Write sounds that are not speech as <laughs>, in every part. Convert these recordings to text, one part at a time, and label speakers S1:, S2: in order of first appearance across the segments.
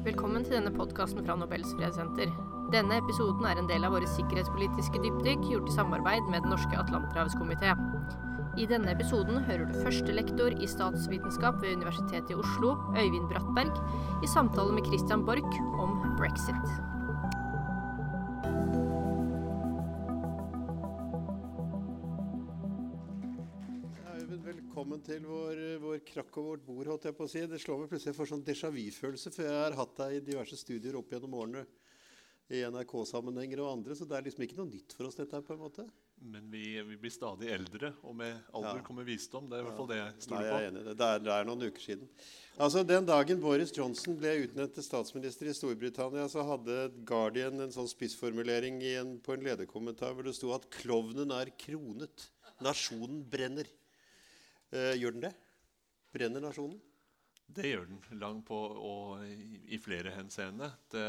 S1: Velkommen til denne podkasten fra Nobels fredssenter. Denne episoden er en del av våre sikkerhetspolitiske dypdykk gjort i samarbeid med Den norske atlanterhavskomité. I denne episoden hører du førstelektor i statsvitenskap ved Universitetet i Oslo, Øyvind Brattberg, i samtale med Christian Borch om brexit.
S2: Til vår, vår krakk og vårt bord. holdt jeg på å si. Det slår meg plutselig for sånn déjà vu-følelse, for jeg har hatt deg i diverse studier opp gjennom årene i NRK-sammenhenger og andre, så det er liksom ikke noe nytt for oss, dette her, på en måte.
S3: Men vi, vi blir stadig eldre, og med alder
S2: Ja.
S3: kommer visdom. Det er i hvert fall det jeg
S2: Nei, jeg er
S3: på.
S2: enig. Det er, det er noen uker siden. Altså, Den dagen Boris Johnson ble utnevnt til statsminister i Storbritannia, så hadde Guardian en sånn spissformulering i en, på en lederkommentar hvor det sto at 'klovnen er kronet'. Nasjonen brenner. Eh, gjør den det? Brenner nasjonen?
S3: Det gjør den langt på og i, flere henseende. Det,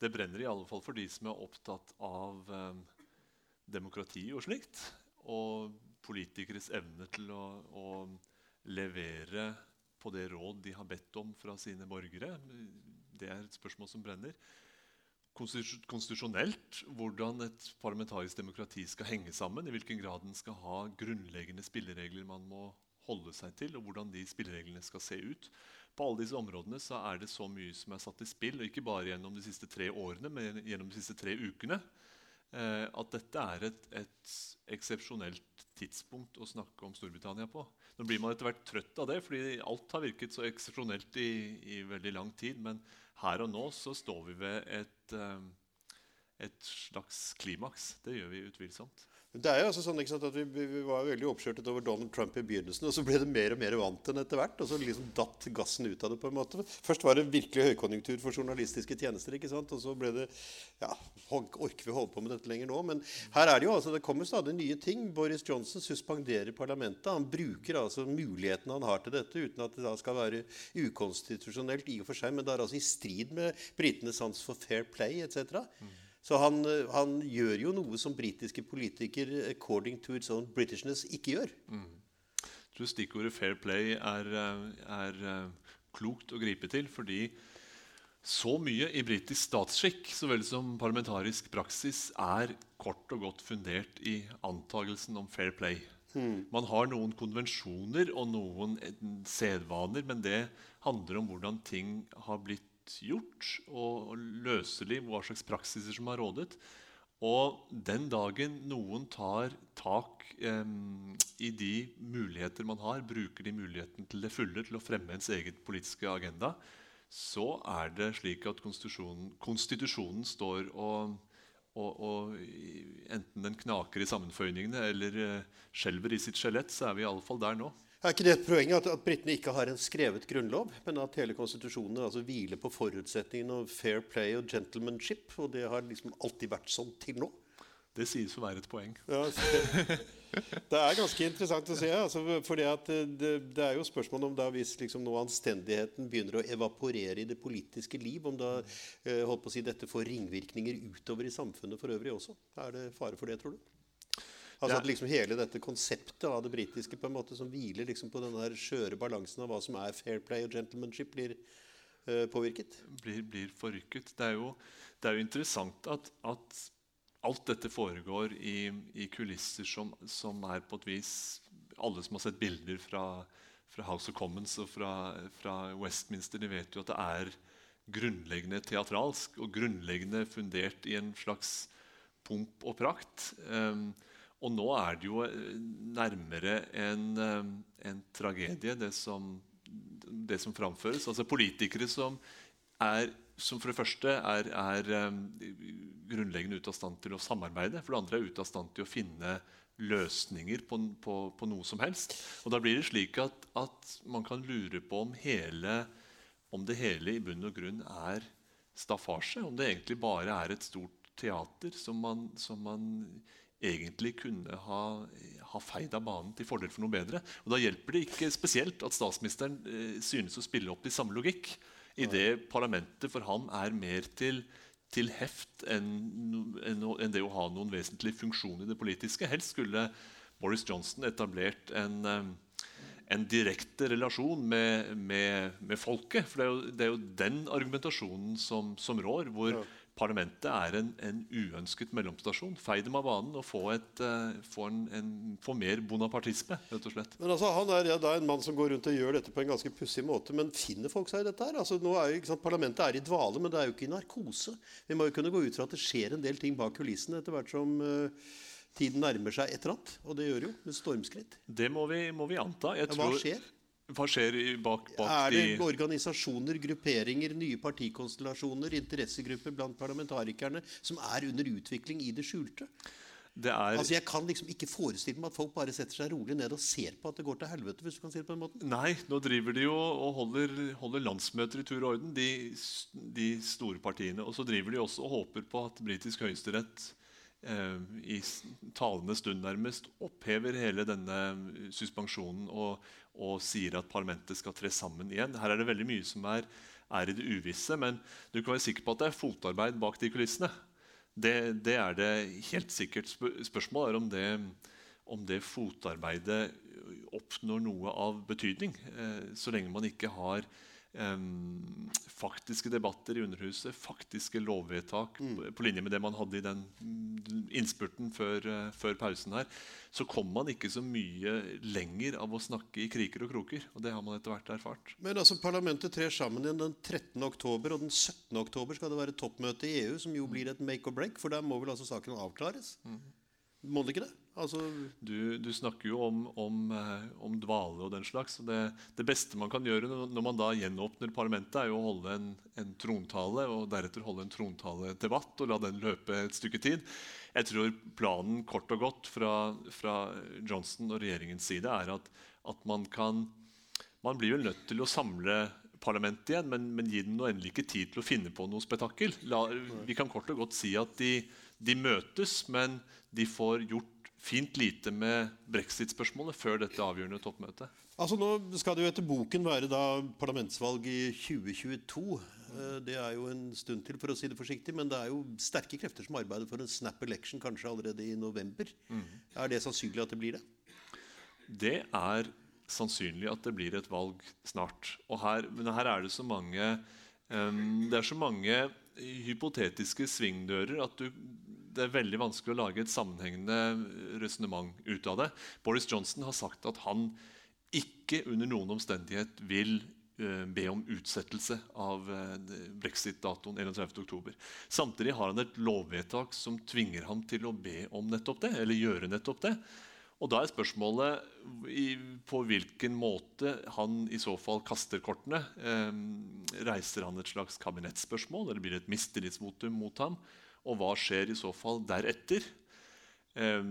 S3: det brenner i alle fall for de som er opptatt av eh, demokrati og slikt. Og politikeres evne til å, å levere på det råd de har bedt om fra sine borgere. Det er et spørsmål som brenner. Konstitus- Konstitusjonelt hvordan et parlamentarisk demokrati skal henge sammen, i hvilken grad den skal ha grunnleggende spilleregler man må holde seg til, og hvordan de spillereglene skal se ut. På alle disse områdene er det så mye som er satt i spill, og ikke bare gjennom de siste tre årene, men gjennom de siste tre ukene, eh, at dette er et, et eksepsjonelt tidspunkt å snakke om Storbritannia på. Nå blir man etter hvert trøtt av det, fordi alt har virket så eksepsjonelt i, i veldig lang tid. Men her og nå så står vi ved et, eh, et slags klimaks. Det gjør vi utvilsomt.
S2: Det er jo altså sånn sant, at vi, vi var veldig oppskjørtet over Donald Trump i begynnelsen, og så ble det mer og mer vant til etter hvert. Og så liksom datt gassen ut av det. på en måte. Først var det virkelig høykonjunktur for journalistiske tjenester. ikke sant, Og så ble det ja, Orker vi holde på med dette lenger nå? Men her er det jo altså, det kommer stadig nye ting. Boris Johnson suspenderer parlamentet. Han bruker altså mulighetene han har til dette, uten at det da skal være ukonstitusjonelt i og for seg, men det er altså i strid med britenes sans for fair play etc. Så han, eh, han gjør jo noe som britiske politikere according to its own Britishness ikke gjør.
S3: Jeg tror stikkordet 'fair play' er, eh, er eh, klokt å gripe til. Fordi så mye i britisk statsskikk så vel som parlamentarisk praksis er kort og godt fundert i antagelsen om fair play. Man har noen konvensjoner og noen sedvaner, men det handler om hvordan ting har blitt gjort, og, og løselig hva slags praksiser som har rådet. Og den dagen noen tar tak eh, i de muligheter man har, bruker de mulighetene til det fulle til å fremme ens eget politiske agenda, så er det slik at konstitusjonen, konstitusjonen står og, og, og enten den knaker i sammenføyningene eller eh, skjelver i sitt skjelett, så er vi iallfall der nå.
S2: Er ikke det et poeng at, at britene ikke har en skrevet grunnlov, men at hele konstitusjonen altså hviler på forutsetningen av fair play og gentlemanship? Og det har liksom alltid vært sånn til nå?
S3: Det sies å være et poeng.
S2: Ja, så- det er ganske interessant å se. Altså, fordi det, det er jo spørsmål om da hvis liksom nå anstendigheten begynner å evaporere i det politiske liv, om da eh, holdt på å si, dette får ringvirkninger utover i samfunnet for øvrig også. Er det fare for det, tror du? Altså at liksom Hele dette konseptet av det britiske på en måte som hviler liksom på den der skjøre balansen av hva som er fair play og gentlemanship, blir uh, påvirket?
S3: blir, blir forrykket. Det er jo, det er jo interessant at, at alt dette foregår i, i kulisser som, som er på et vis Alle som har sett bilder fra, fra House of Commons og fra, fra Westminster, de vet jo at det er grunnleggende teatralsk og grunnleggende fundert i en slags pomp og prakt. Um, og nå er det jo eh, nærmere en, um, en tragedie, det som, det som framføres. Altså politikere som er som for det første er, er um, grunnleggende ute av stand til å samarbeide. For det andre er ute av stand til å finne løsninger på, på, på noe som helst. Og da blir det slik at, at man kan lure på om, hele, om det hele i bunn og grunn er staffasje. Om det egentlig bare er et stort teater som man, som man egentlig kunne ha, ha feid av banen til fordel for noe bedre. Og Da hjelper det ikke spesielt at statsministeren eh, synes å spille opp i samme logikk. I det parlamentet for ham er mer til, til heft enn enn enn det å ha noen vesentlig funksjon i det politiske. Helst skulle Boris Johnson etablert en, eh, en direkte relasjon med, med, med, folket. For det er, jo, det er jo den argumentasjonen som, som rår. hvor ja. Parlamentet er en, en, uønsket mellomstasjon. Fei dem av banen og få, et, uh, få, en, en, få, mer bonapartisme. rett og slett.
S2: Men altså, Han er ja, en mann som går rundt og gjør dette på en ganske pussig måte. Men finner folk seg i dette? her? Altså, nå er jo, sant, Parlamentet er i dvale, men det er jo ikke i narkose. Vi må jo kunne gå ut fra at det skjer en del ting bak kulissene etter hvert som uh, tiden nærmer seg et eller annet. Og det gjør jo med stormskritt.
S3: Det må vi, må vi anta.
S2: Ja, hva skjer?
S3: Hva skjer bak, bak
S2: Er det organisasjoner, grupperinger, nye partikonstellasjoner, interessegrupper blant parlamentarikerne som er under utvikling i det skjulte?
S3: Det er...
S2: Altså Jeg kan liksom ikke forestille meg at folk bare setter seg rolig ned og ser på at det går til helvete. hvis du kan si det på den måten.
S3: Nei, nå driver de jo og holder, holder landsmøter i tur og orden, de, de, store partiene. Og så driver de også og håper på at britisk høyesterett eh, i talende stund nærmest opphever hele denne suspensjonen og, og sier at parlamentet skal tre sammen igjen. Her er det veldig mye som er, er, i det uvisse, men du kan være sikker på at det er fotarbeid bak de kulissene. Det, det er det helt sikkert. Spørsmålet er om det, om det fotarbeidet oppnår noe av betydning, eh, så lenge man ikke har Um, faktiske debatter i Underhuset, faktiske lovvedtak mm. på, på, linje med det man hadde i den mm, innspurten før, uh, før, pausen her, så kom man ikke så mye lenger av å snakke i kriker og kroker. Og det har man etter hvert erfart.
S2: Men altså, Parlamentet trer sammen igjen den 13. oktober, og den 17. oktober skal det være toppmøte i EU, som jo blir et make or break, for der må vel altså saken avklares? Mm. Må det ikke det? Altså
S3: du, du, snakker jo om, om, eh, om, dvale og den slags. Det, det, beste man kan gjøre når man da gjenåpner parlamentet, er jo å holde en, en trontale og deretter holde en trontaledebatt og la den løpe et stykke tid. Jeg tror planen kort og godt fra, fra Johnson og regjeringens side er at, at, man kan Man blir jo nødt til å samle parlamentet igjen, men, men gi dem noe endelig ikke tid til å finne på noe spetakkel. La, vi kan kort og godt si at de, de møtes, men de får gjort fint lite med brexit-spørsmålet før dette avgjørende toppmøtet.
S2: Altså Nå skal det jo etter boken være da parlamentsvalg i 2022. Eh, det er jo en stund til, for å si det forsiktig. Men det er jo sterke krefter som arbeider for en snap election kanskje allerede i november. Mm. Er det sannsynlig at det blir det?
S3: Det er sannsynlig at det blir et valg snart. Her, men her er det så mange um, Det er så mange hypotetiske svingdører at du, det er veldig vanskelig å lage et sammenhengende resonnement ut av det. Boris Johnson har sagt at han ikke under noen omstendighet vil uh, be om utsettelse av uh, brexit-datoen 21.10. Samtidig har han et lovvedtak som tvinger ham til å be om nettopp det. eller gjøre nettopp det. Og Da er spørsmålet på hvilken måte han i så fall kaster kortene. Eh, reiser han et slags kabinettspørsmål, eller blir det et mistillitsvotum mot ham? Og hva skjer i så fall deretter? Eh,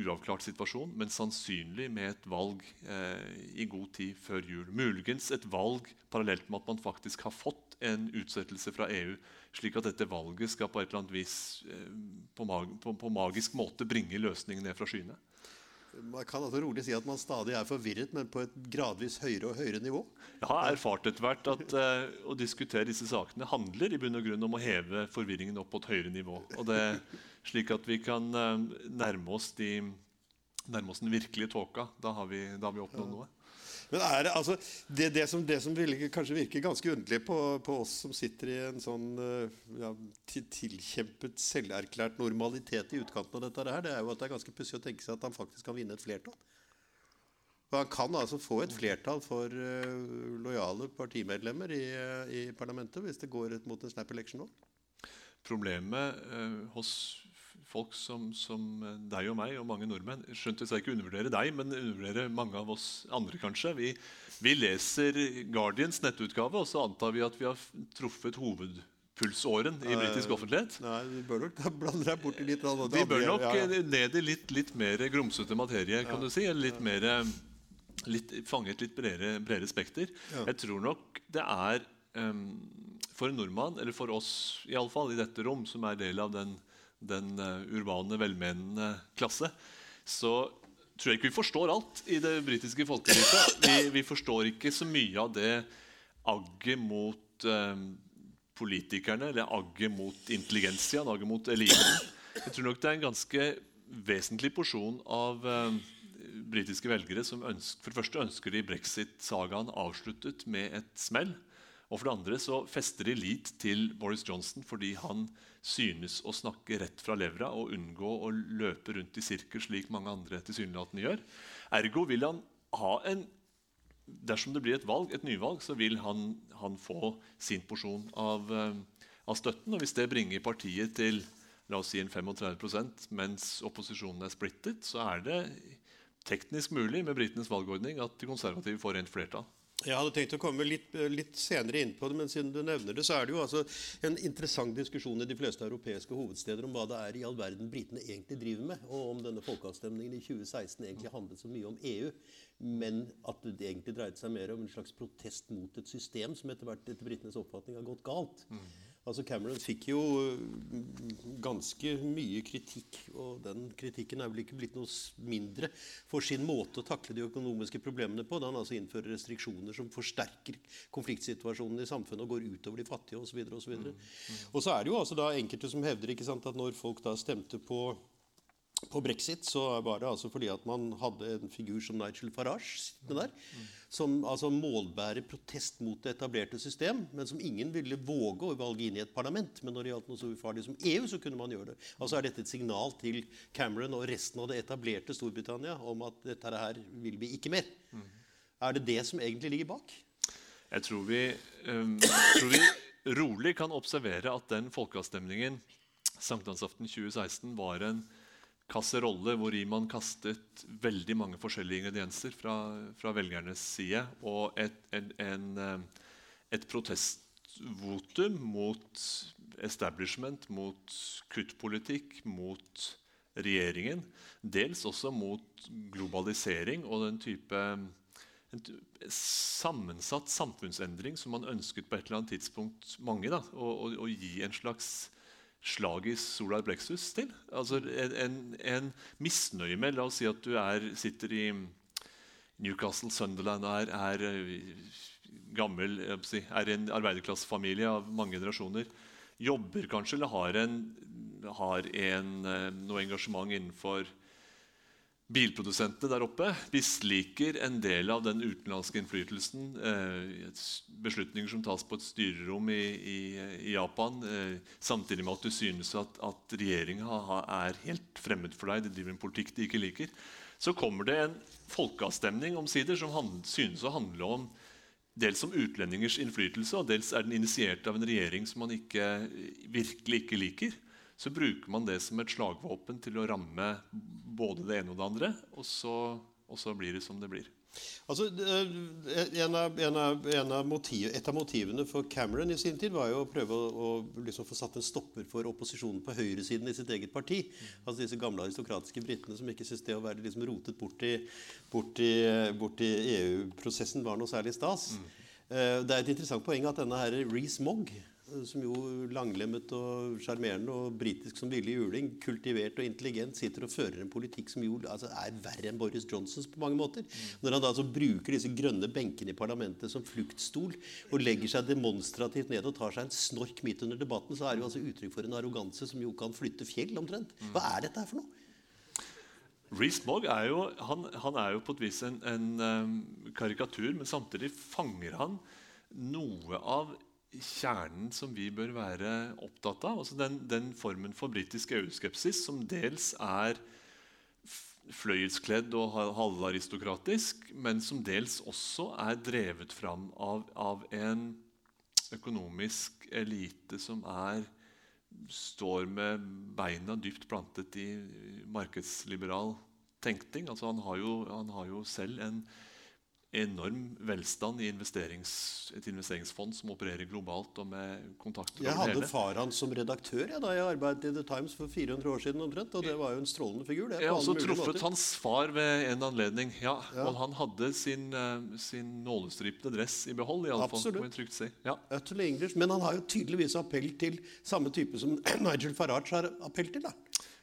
S3: uavklart situasjon, men sannsynlig med et valg eh, i god tid før jul. Muligens et valg parallelt med at man faktisk har fått en utsettelse fra EU, slik at dette valget skal på et eller annet vis eh, på, mag på, på magisk måte bringe løsningen ned fra skyene.
S2: Man kan altså rolig si at man stadig er forvirret, men på et gradvis høyere og høyere nivå.
S3: Jeg har erfart etter hvert at eh, å diskutere disse sakene handler i bunn og grunn om å heve forvirringen opp på et høyere nivå. Og det, slik at vi kan eh, nærme, oss de, nærme oss den virkelige tåka. Da har vi, da har vi oppnådd noe.
S2: Men er det, altså, det, det, som, det som vil, kanskje virker ganske underlig på, på, oss som sitter i en sånn eh, ja, tilkjempet, selverklært normalitet i utkanten av dette her, det er jo at det er ganske pussig å tenke seg at han faktisk kan vinne et flertall. For han kan altså få et flertall for uh, lojale partimedlemmer i, uh, i, parlamentet hvis det går mot en snap election nå.
S3: Problemet uh, hos folk som, som, deg og meg og mange nordmenn. Skjønt jeg skal ikke undervurdere deg, men undervurdere mange av oss andre, kanskje. Vi, vi leser Guardians nettutgave, og så antar vi at vi har truffet hovedpulsåren i britisk offentlighet.
S2: Nei, Vi bør nok blande deg bort i litt
S3: annet. Vi bør nok ja, ja. ned i litt, litt, mer grumsete materie, kan ja. du si. Eller litt mer litt, fange et litt bredere, bredere spekter. Jeg tror nok det er um, for en nordmann, eller for oss iallfall, i dette rom, som er del av den den uh, urbane, velmenende klasse, så tror jeg ikke vi forstår alt i det britiske folkelivet. Vi, vi, forstår ikke så mye av det agget mot eh, politikerne, eller agget mot intelligensia, agget mot eliten. Jeg tror nok det er en ganske vesentlig porsjon av eh, britiske velgere som ønsker, for det første ønsker de brexit-sagaen avsluttet med et smell. Og for det andre så fester de lit til Boris Johnson fordi han synes å snakke rett fra levra og unngå å løpe rundt i sirkel slik mange andre tilsynelatende gjør. Ergo vil han ha en Dersom det blir et valg, et nyvalg, så vil han, han få sin porsjon av, uh, av støtten. Og hvis det bringer partiet til la oss si en 35% mens opposisjonen er splittet, så er det teknisk mulig med britenes valgordning at de konservative får rent flertall.
S2: Jeg hadde tenkt å komme litt, litt, senere inn på det, men siden du nevner det, så er det jo altså en interessant diskusjon i de fleste europeiske hovedsteder om hva det er i all verden britene egentlig driver med, og om denne folkeavstemningen i 2016 egentlig handlet så mye om EU, men at det egentlig dreide seg mer om en slags protest mot et system som etter hvert etter britenes oppfatning har gått galt. Mm. Altså Cameron fikk jo mm, ganske mye kritikk, og den kritikken er vel ikke blitt noe mindre for sin måte å takle de økonomiske problemene på, da han altså innfører restriksjoner som forsterker konfliktsituasjonen i samfunnet og går utover de fattige osv. Og, så mm, mm. og så er det jo altså da enkelte som hevder ikke sant, at når folk da stemte på på brexit så var det altså fordi at man hadde en figur som Nigel Farage sittende der, som altså målbærer protest mot det etablerte system, men som ingen ville våge å valge inn i et parlament. Men når det gjaldt noe så ufarlig som EU, så kunne man gjøre det. Altså er dette et signal til Cameron og resten av det etablerte Storbritannia om at dette her vil vi ikke mer. Er det det som egentlig ligger bak?
S3: Jeg tror vi, um, tror vi rolig kan observere at den folkeavstemningen sankthansaften 2016 var en kasserolle hvor man kastet veldig mange forskjellige ingredienser fra, fra velgernes side. Og et, en, en, eh, et protestvotum mot establishment, mot kuttpolitikk, mot regjeringen. Dels også mot globalisering og den type en sammensatt samfunnsendring som man ønsket på et eller annet tidspunkt mange da, å, å, å gi en slags slag i solar plexus til. Altså en, en, misnøye med La oss si at du er, sitter i Newcastle Sunderland er, er eh, gammel, er en arbeiderklassefamilie av mange generasjoner. Jobber kanskje eller har, en, har en, eh, noe engasjement innenfor bilprodusentene der oppe misliker en del av den utenlandske innflytelsen. Eh, beslutninger som tas på et styrerom i, i, i Japan, eh, samtidig med at du synes at, at regjeringa er helt fremmed for deg, de driver en politikk de ikke liker. Så kommer det en folkeavstemning omsider som synes å handle om dels om utlendingers innflytelse, og dels er den initiert av en regjering som man ikke, virkelig ikke liker så bruker man det som et slagvåpen til å ramme både det ene og det andre. Og så, og så blir det som det blir.
S2: Altså, en av, en av, en av motiv, et av motivene for Cameron i sin tid var jo å prøve å, å liksom få satt en stopper for opposisjonen på høyresiden i sitt eget parti. Altså disse gamle aristokratiske britene som ikke syntes det å være liksom rotet bort i, i, i EU-prosessen var noe særlig stas. Mm. Uh, det er et interessant poeng at denne her Reece Mogg som jo langlemmet og sjarmerende og britisk som villig juling, kultivert og intelligent, sitter og fører en politikk som jo altså, er verre enn Boris Johnsons på mange måter. Mm. Når han da altså bruker disse grønne benkene i parlamentet som fluktstol og legger seg demonstrativt ned og tar seg en snork midt under debatten, så er det jo altså uttrykk for en arroganse som jo kan flytte fjell omtrent. Hva er dette her for noe?
S3: Rees-Mogg er jo, han, han er jo på et vis en, en um, karikatur, men samtidig fanger han noe av kjernen som vi bør være opptatt av. Altså den, den formen for britisk EU-skepsis som dels er fløyelskledd og halvaristokratisk, men som dels også er drevet fram av, av en økonomisk elite som er, står med beina dypt plantet i markedsliberal tenkning. Altså han, har jo, han har jo selv en enorm velstand i investerings, et investeringsfond som opererer globalt og med kontakter
S2: Jeg hadde far hans som redaktør ja, da jeg arbeidet i The Times for 400 år siden. omtrent, og Det var jo en strålende figur.
S3: Det, jeg har også truffet måter. hans far ved en anledning. ja, ja. Og han hadde sin, uh, sin nålestripte dress i behold. i alle Absolutt. fall, trygt si. Ja.
S2: English, men han har jo tydeligvis appell til samme type som <clears throat> Nigel Farage har appell til. da.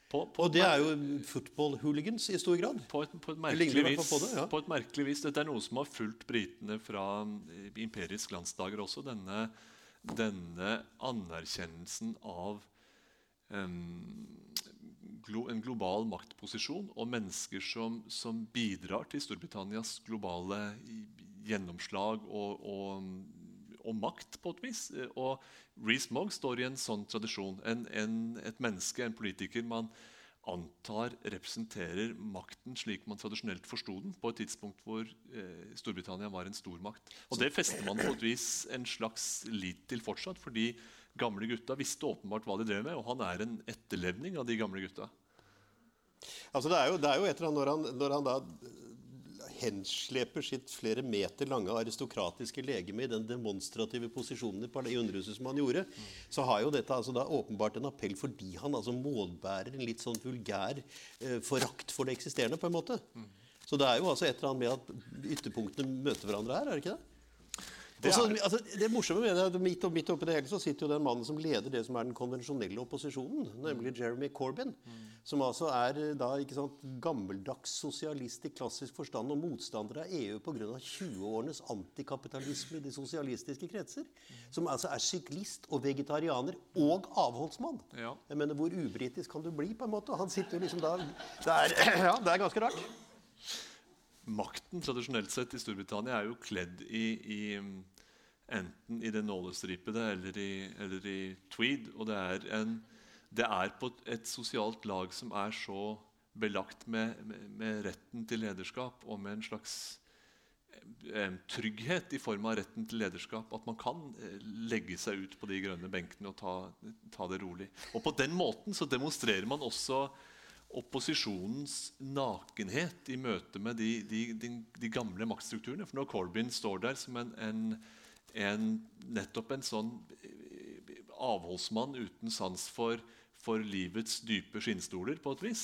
S2: På, på og det er jo football-hooligans i stor grad.
S3: På et, på et merkelig vis. På, det, ja. på, et merkelig vis. Dette er noe som har fulgt britene fra eh, imperiets glansdager også. Denne, denne anerkjennelsen av glo, en global maktposisjon og mennesker som, som, bidrar til Storbritannias globale gjennomslag og, og, og, makt, på et vis. Og Reece Mogg står i en sånn tradisjon. En, en, et menneske, en politiker man antar representerer makten slik man tradisjonelt forsto den, på et tidspunkt hvor eh, Storbritannia var en stormakt. Og Det fester man på et vis en slags lit til fortsatt, fordi gamle gutta visste åpenbart hva de drev med, og han er en etterlevning av de gamle gutta.
S2: Altså, det, er jo, det er jo et eller annet når han, når han da hensleper sitt flere meter lange aristokratiske legeme i den demonstrative posisjonen i underhuset som han gjorde, så har jo dette altså da åpenbart en appell fordi han altså målbærer en litt sånn vulgær eh, forakt for det eksisterende, på en måte. Så det er jo altså et eller annet med at ytterpunktene møter hverandre her, er det ikke det? Det, Også, altså, det morsomme med det, midt, midt oppi det hele så sitter jo den mannen som leder det som er den konvensjonelle opposisjonen, nemlig Jeremy Corbyn. Mm. Som altså er da ikke sant, gammeldags sosialist i klassisk forstand og motstander av EU pga. 20-årenes antikapitalisme i de sosialistiske kretser. Mm. Som altså er syklist og vegetarianer og avholdsmann. Ja. Jeg mener, Hvor ubritisk kan du bli? på en måte? Han sitter jo liksom da det er, <clears throat> Ja, det er ganske rart
S3: makten tradisjonelt sett i Storbritannia er jo kledd i, i enten i det nålestripede eller i, eller i tweed. Og det er, en, det er, på et sosialt lag som er så belagt med, med, retten til lederskap og med en slags trygghet i form av retten til lederskap. At man kan eh, legge seg ut på de grønne benkene og ta, ta det rolig. Og På den måten så demonstrerer man også opposisjonens nakenhet i møte med de, de, de, de, gamle maktstrukturene. For når Corbyn står der som en, en, en nettopp en sånn avholdsmann uten sans for, for, livets dype skinnstoler, på et vis.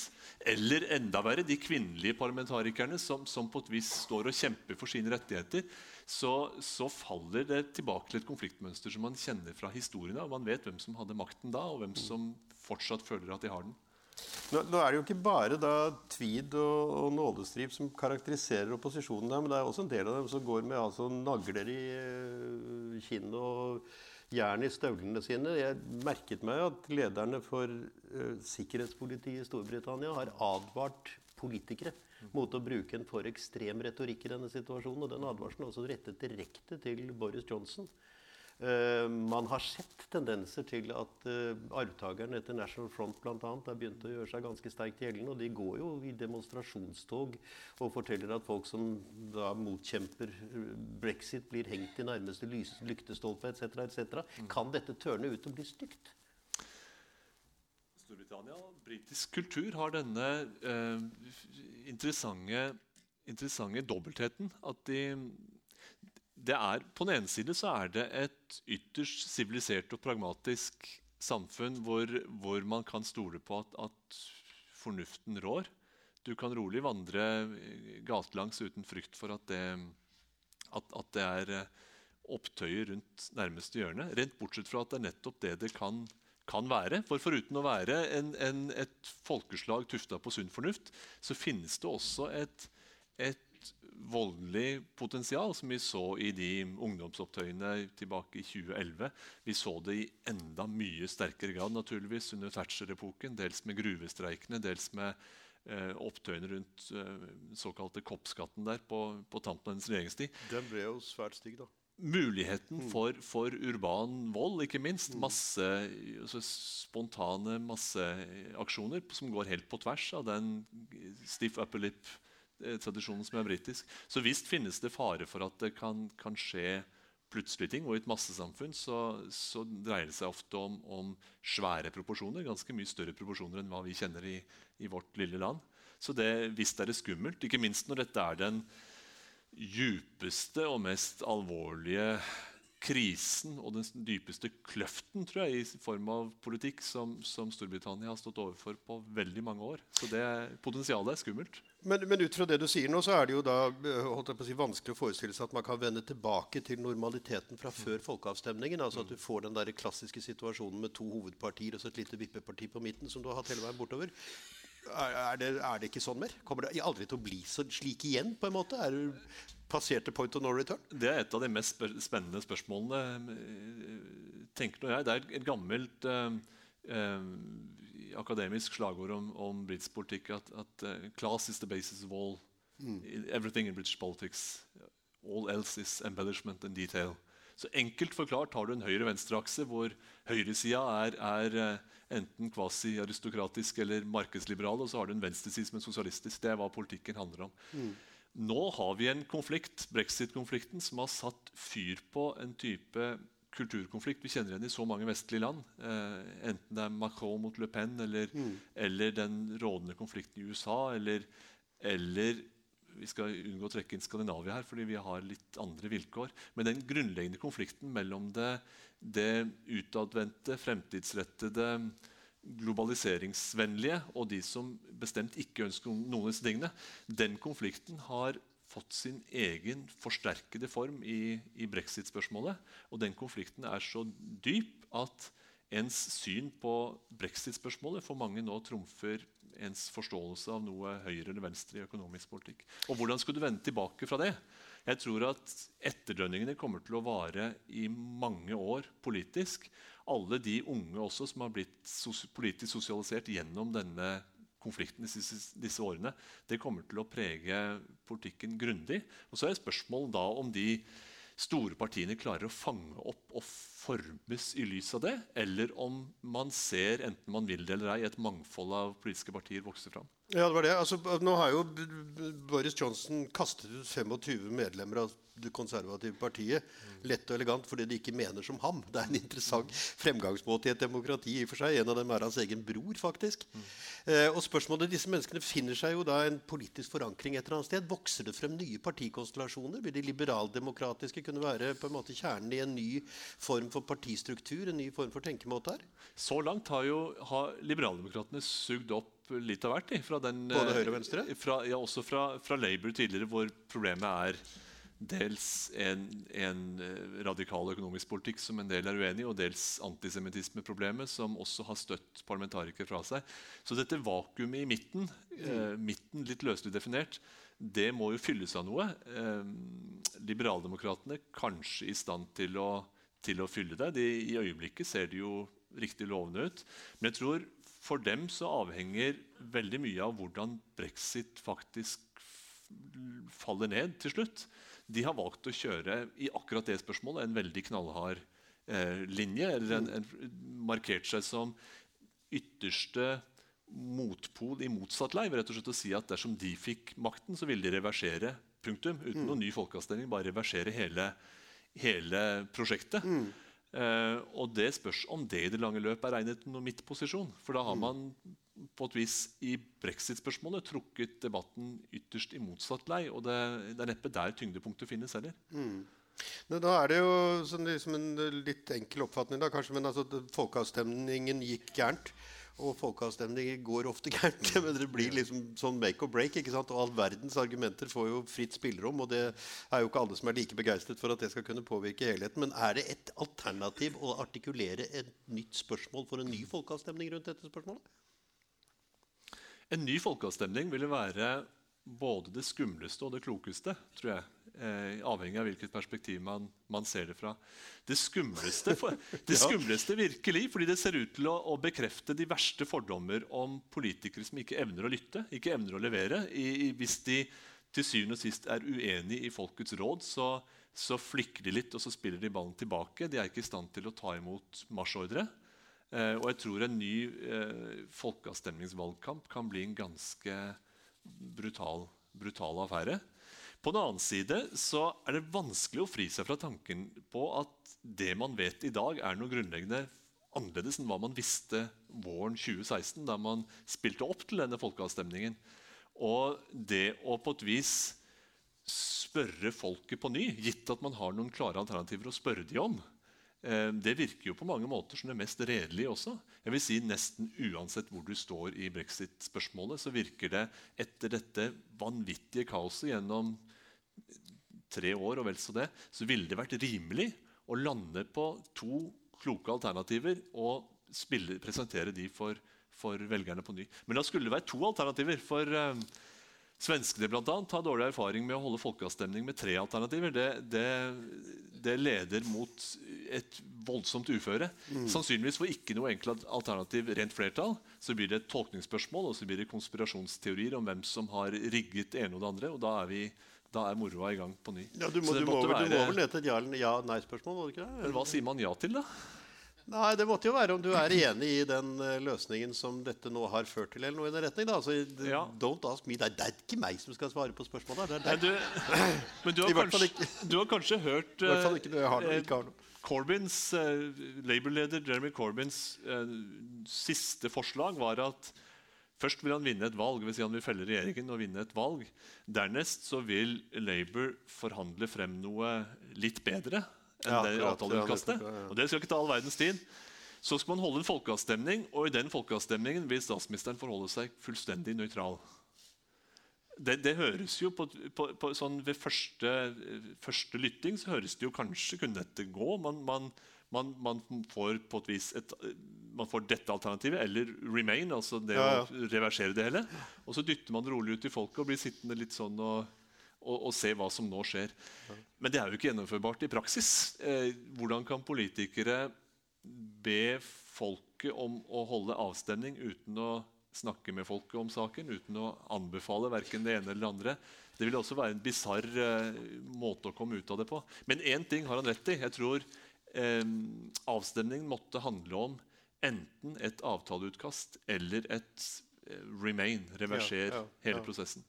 S3: Eller enda verre, de kvinnelige parlamentarikerne som, som på et vis står og kjemper for sine rettigheter. Så, så, faller det tilbake til et konfliktmønster som man kjenner fra historien. og Man vet hvem som hadde makten da, og hvem som fortsatt føler at de har den.
S2: Nå, nå, er det jo ikke bare da tweed og, og nålestrip som karakteriserer opposisjonen, der, men det er også en del av dem som går med altså, nagler i uh, kinnet og jern i støvlene sine. Jeg merket meg at lederne for uh, sikkerhetspolitiet i Storbritannia har advart politikere mot å bruke en for ekstrem retorikk i denne situasjonen. Og den advarselen er også rettet direkte til Boris Johnson. Uh, man har sett tendenser til at uh, arvtakerne etter National Front bl.a. har begynt å gjøre seg ganske sterkt gjeldende. Og de går jo i demonstrasjonstog og forteller at folk som da motkjemper eh, brexit, blir hengt i nærmeste lyktestolpe etc. etc. Mm. Kan dette tørne ut og bli stygt?
S3: Storbritannia og britisk kultur har denne uh, interessante, interessante dobbeltheten. At de er, på den ene side så er det et ytterst sivilisert og pragmatisk samfunn hvor, hvor, man kan stole på at, at, fornuften rår. Du kan rolig vandre gatelangs uten frykt for at det, at, at det er eh, opptøyer rundt nærmeste hjørne. Rent bortsett fra at det er nettopp det det kan, kan være. For foruten å være en, en, et folkeslag tufta på sunn fornuft, så finnes det også et, et voldelig potensial, som vi så i de ungdomsopptøyene tilbake i 2011. Vi så det i enda mye sterkere grad naturligvis under Thatcher-epoken. Dels med gruvestreikene, dels med eh, opptøyene rundt eh, såkalte koppskatten der på, på tampen av hennes regjeringstid.
S2: Den ble jo svært stygg, da.
S3: Muligheten mm. for, for, urban vold, ikke minst. Mm. Masse, altså spontane masseaksjoner som går helt på tvers av den stiff upper lip Eh, tradisjonen som er britisk. Så visst finnes det fare for at det kan, kan skje plutselige ting. Og i et massesamfunn så, så dreier det seg ofte om, om, svære proporsjoner. Ganske mye større proporsjoner enn hva vi kjenner i, i vårt lille land. Så det, visst er det skummelt. Ikke minst når dette er den djupeste og mest alvorlige krisen og den dypeste kløften tror jeg, i form av politikk som, som Storbritannia har stått overfor på veldig mange år. Så det potensialet er skummelt.
S2: Men, men, ut fra det du sier nå, så er det jo da holdt jeg på å si, vanskelig å forestille seg at man kan vende tilbake til normaliteten fra før folkeavstemningen. altså At du får den der klassiske situasjonen med to hovedpartier og så et lite vippeparti på midten, som du har hatt hele veien bortover. Er det, er det, ikke sånn mer? Kommer det aldri til å bli så, slik igjen? på en måte? Er du passerte point of no return?
S3: Det er et av de mest spennende spørsmålene, tenker jeg. Det er et gammelt uh, uh, akademisk slagord om, om britisk politikk at, at uh, 'class is the basis of all mm. everything in British politics'. All else is embellishment and detail. Så enkelt forklart har du en høyre-venstre-akse hvor høyresida er, er uh, enten kvasi-aristokratisk eller markedsliberal, og så har du en venstreside som er sosialistisk. Det er hva politikken handler om. Mm. Nå har vi en konflikt, brexit-konflikten, som har satt fyr på en type kulturkonflikt vi kjenner igjen i så mange vestlige land. Eh, enten det er Macron mot Le Pen eller, mm. eller den rådende konflikten i USA, eller, eller, Vi skal unngå å trekke inn Skandinavia her, fordi vi har litt andre vilkår. Men den grunnleggende konflikten mellom det, det utadvendte, fremtidsrettede, globaliseringsvennlige og de som bestemt ikke ønsker noen av disse tingene, den konflikten har fått sin egen forsterkede form i, i brexit-spørsmålet. Og den konflikten er så dyp at ens syn på brexit-spørsmålet for mange nå trumfer ens forståelse av noe høyre eller venstre i økonomisk politikk. Og Hvordan skulle du vende tilbake fra det? Jeg tror at etterdønningene kommer til å vare i mange år politisk. Alle de unge også som har blitt politisk sosialisert gjennom denne konflikten disse, disse, årene, det kommer til å prege politikken grundig. Og så er spørsmålet da om de store partiene klarer å fange opp og formes i lys av det, eller om man ser, enten man vil det eller ei, et mangfold av politiske partier vokse fram.
S2: Ja, det var det. Altså, nå har jo Boris Johnson kastet ut 25 medlemmer av det konservative partiet. Lett og elegant fordi de ikke mener som ham. Det er en interessant fremgangsmåte i et demokrati. i og for seg. En av dem er hans egen bror, faktisk. Mm. Eh, og spørsmålet Disse menneskene finner seg jo da en politisk forankring et eller annet sted. Vokser det frem nye partikonstellasjoner? Vil de liberaldemokratiske kunne være på en måte kjernen i en ny form for partistruktur? En ny form for tenkemåte her?
S3: Så langt har jo har liberaldemokratene sugd opp litt av hvert. Fra den,
S2: Både høyre og venstre?
S3: Eh, fra, ja, også fra, fra Labour tidligere, hvor problemet er dels en, en, eh, radikal økonomisk politikk som en del er uenig i, og dels antisemittismeproblemet, som også har støtt parlamentarikere fra seg. Så dette vakuumet i midten, eh, midten litt løselig definert, det må jo fylles av noe. Eh, Liberaldemokratene kanskje i stand til å, til å fylle det. De, I øyeblikket ser det jo riktig lovende ut. Men jeg tror for dem så avhenger veldig mye av hvordan brexit faktisk faller ned til slutt de har valgt å kjøre i akkurat det spørsmålet en veldig knallhard eh, linje. eller en, en, Markert seg som ytterste motpol i motsatt lei. rett og slett å si at Dersom de fikk makten, så ville de reversere punktum, uten mm. noen ny folkeavstemning. Bare reversere hele, hele prosjektet. Mm. Eh, og det spørs om det i det lange løp er regnet noen midtposisjon. For da har mm. man på et vis i brexit-spørsmålet trukket debatten ytterst i motsatt lei. Og det, det er neppe der tyngdepunktet finnes heller. Mm.
S2: Nå, da er det jo sånn, liksom en litt enkel oppfatning, da, kanskje, men altså, folkeavstemningen gikk gærent. Og folkeavstemninger går ofte gærent. <laughs> Men det blir liksom sånn make or break. ikke sant? Og all verdens argumenter får jo fritt spillerom. Og det er jo ikke alle som er like begeistret for at det skal kunne påvirke helheten. Men er det et alternativ å artikulere et nytt spørsmål for en ny folkeavstemning rundt dette spørsmålet?
S3: En ny folkeavstemning ville være både det skumleste og det klokeste, tror jeg. Eh, avhengig av hvilket perspektiv man, man, ser det fra. Det skumleste, for, <laughs> det skumleste virkelig, fordi det ser ut til å, å, bekrefte de verste fordommer om politikere som ikke evner å lytte, ikke evner å levere. I, i, hvis de til syvende og sist er uenig i folkets råd, så, så flikker de litt og så spiller de ballen tilbake. De er ikke i stand til å ta imot marsjordre. Eh, og jeg tror en ny eh, folkeavstemningsvalgkamp kan bli en ganske brutal, brutal affære. På den annen side så er det vanskelig å fri seg fra tanken på at det man vet i dag, er noe grunnleggende annerledes enn hva man visste våren 2016, da man spilte opp til denne folkeavstemningen. Og det å på et vis spørre folket på ny, gitt at man har noen klare alternativer å spørre dem om, Eh, det virker jo på mange måter som det mest redelige også. Jeg vil si Nesten uansett hvor du står i brexit-spørsmålet, så virker det etter dette vanvittige kaoset gjennom tre år, og vel så det, så ville det vært rimelig å lande på to kloke alternativer og spille, presentere de for, for velgerne på ny. Men da skulle det være to alternativer. for... Uh, Svenskene blant annet, har dårlig erfaring med å holde folkeavstemning med tre alternativer. Det, det, det leder mot et voldsomt uføre. Mm. Sannsynligvis for ikke noe enkelt alternativ rent flertall. Så blir det et tolkningsspørsmål og så blir det konspirasjonsteorier om hvem som har rigget ene og det andre. og da er, vi, da er moroa i gang på ny.
S2: Ja, du, må, du, må, være, du må vel lete et ja-nei-spørsmål?
S3: Ja, hva sier man ja til, da?
S2: Nei, Det måtte jo være om du er enig i den uh, løsningen som dette nå har ført til. eller noe i den retning da. Altså, ja. don't ask me. Det er, det er, ikke meg som skal svare på spørsmålet. Det er,
S3: du, <clears throat> men du har, kanskje, du har, kanskje, hørt uh, ikke, har noe, ikke har noe. Corbyns, uh, Labour-leder Jeremy Corbyns uh, siste forslag var at Først vil han vinne et valg, vil si han vil felle regjeringen og vinne et valg. Dernest så vil Labour forhandle frem noe litt bedre enn ja, det avtaleutkastet. Ja, og det skal ikke ta all verdens tid. Så skal man holde en folkeavstemning, og i den folkeavstemningen vil statsministeren forholde seg fullstendig nøytral. Det, det, høres jo på, på, på sånn Ved første, første, lytting så høres det jo kanskje kunne dette gå. Man, man, man, man får på et vis et, man får dette alternativet, eller remain, altså det ja, ja. å reversere det hele. Og så dytter man rolig ut i folket og blir sittende litt sånn og og, og, se hva som nå skjer. Men det er jo ikke gjennomførbart i praksis. Eh, hvordan kan politikere be folket om å holde avstemning uten å snakke med folket om saken, uten å anbefale verken det ene eller det andre? Det vil også være en bisarr eh, måte å komme ut av det på. Men én ting har han rett i. Jeg tror avstemningen måtte handle om enten et avtaleutkast eller et eh, remain, reverser ja, ja, hele prosessen.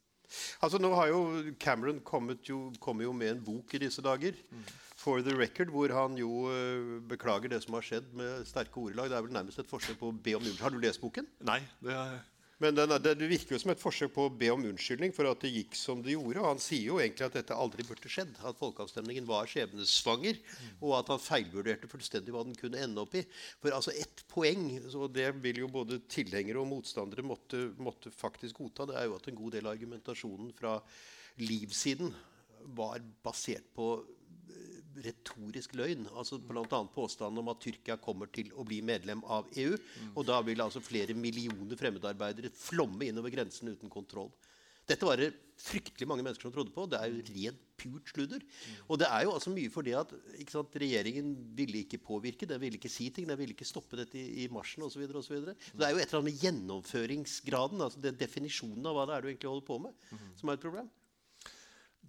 S2: Altså nå har jo Cameron kommet jo, kommer jo med en bok i disse dager. Mm. For the record, hvor han jo uh, beklager det som har skjedd med sterke ordelag. Det er vel nærmest et forsøk på å be om unnskyldning. Har du lest boken?
S3: Nei. det er...
S2: Men den, det virker jo som et forsøk på å be om unnskyldning for at det gikk som det gjorde. Og han sier jo egentlig at dette aldri burde skjedd. At folkeavstemningen var skjebnesvanger. Og at han feilvurderte fullstendig hva den kunne ende opp i. For altså ett poeng, og det vil jo både tilhengere og motstandere måtte, måtte faktisk godta, det er jo at en god del av argumentasjonen fra livssiden var basert på retorisk løgn. altså Bl.a. påstanden om at Tyrkia kommer til å bli medlem av EU. Og da vil altså flere millioner fremmedarbeidere flomme innover grensen uten kontroll. Dette var det fryktelig mange mennesker som trodde på. Det er jo rent purt sludder. Og det er jo altså mye fordi at sant, regjeringen ville ikke påvirke, den ville ikke si ting, den ville ikke stoppe dette i, i marsjen osv. Det er jo et eller annet med gjennomføringsgraden, altså definisjonen av hva det er du egentlig holder på med, som er et problem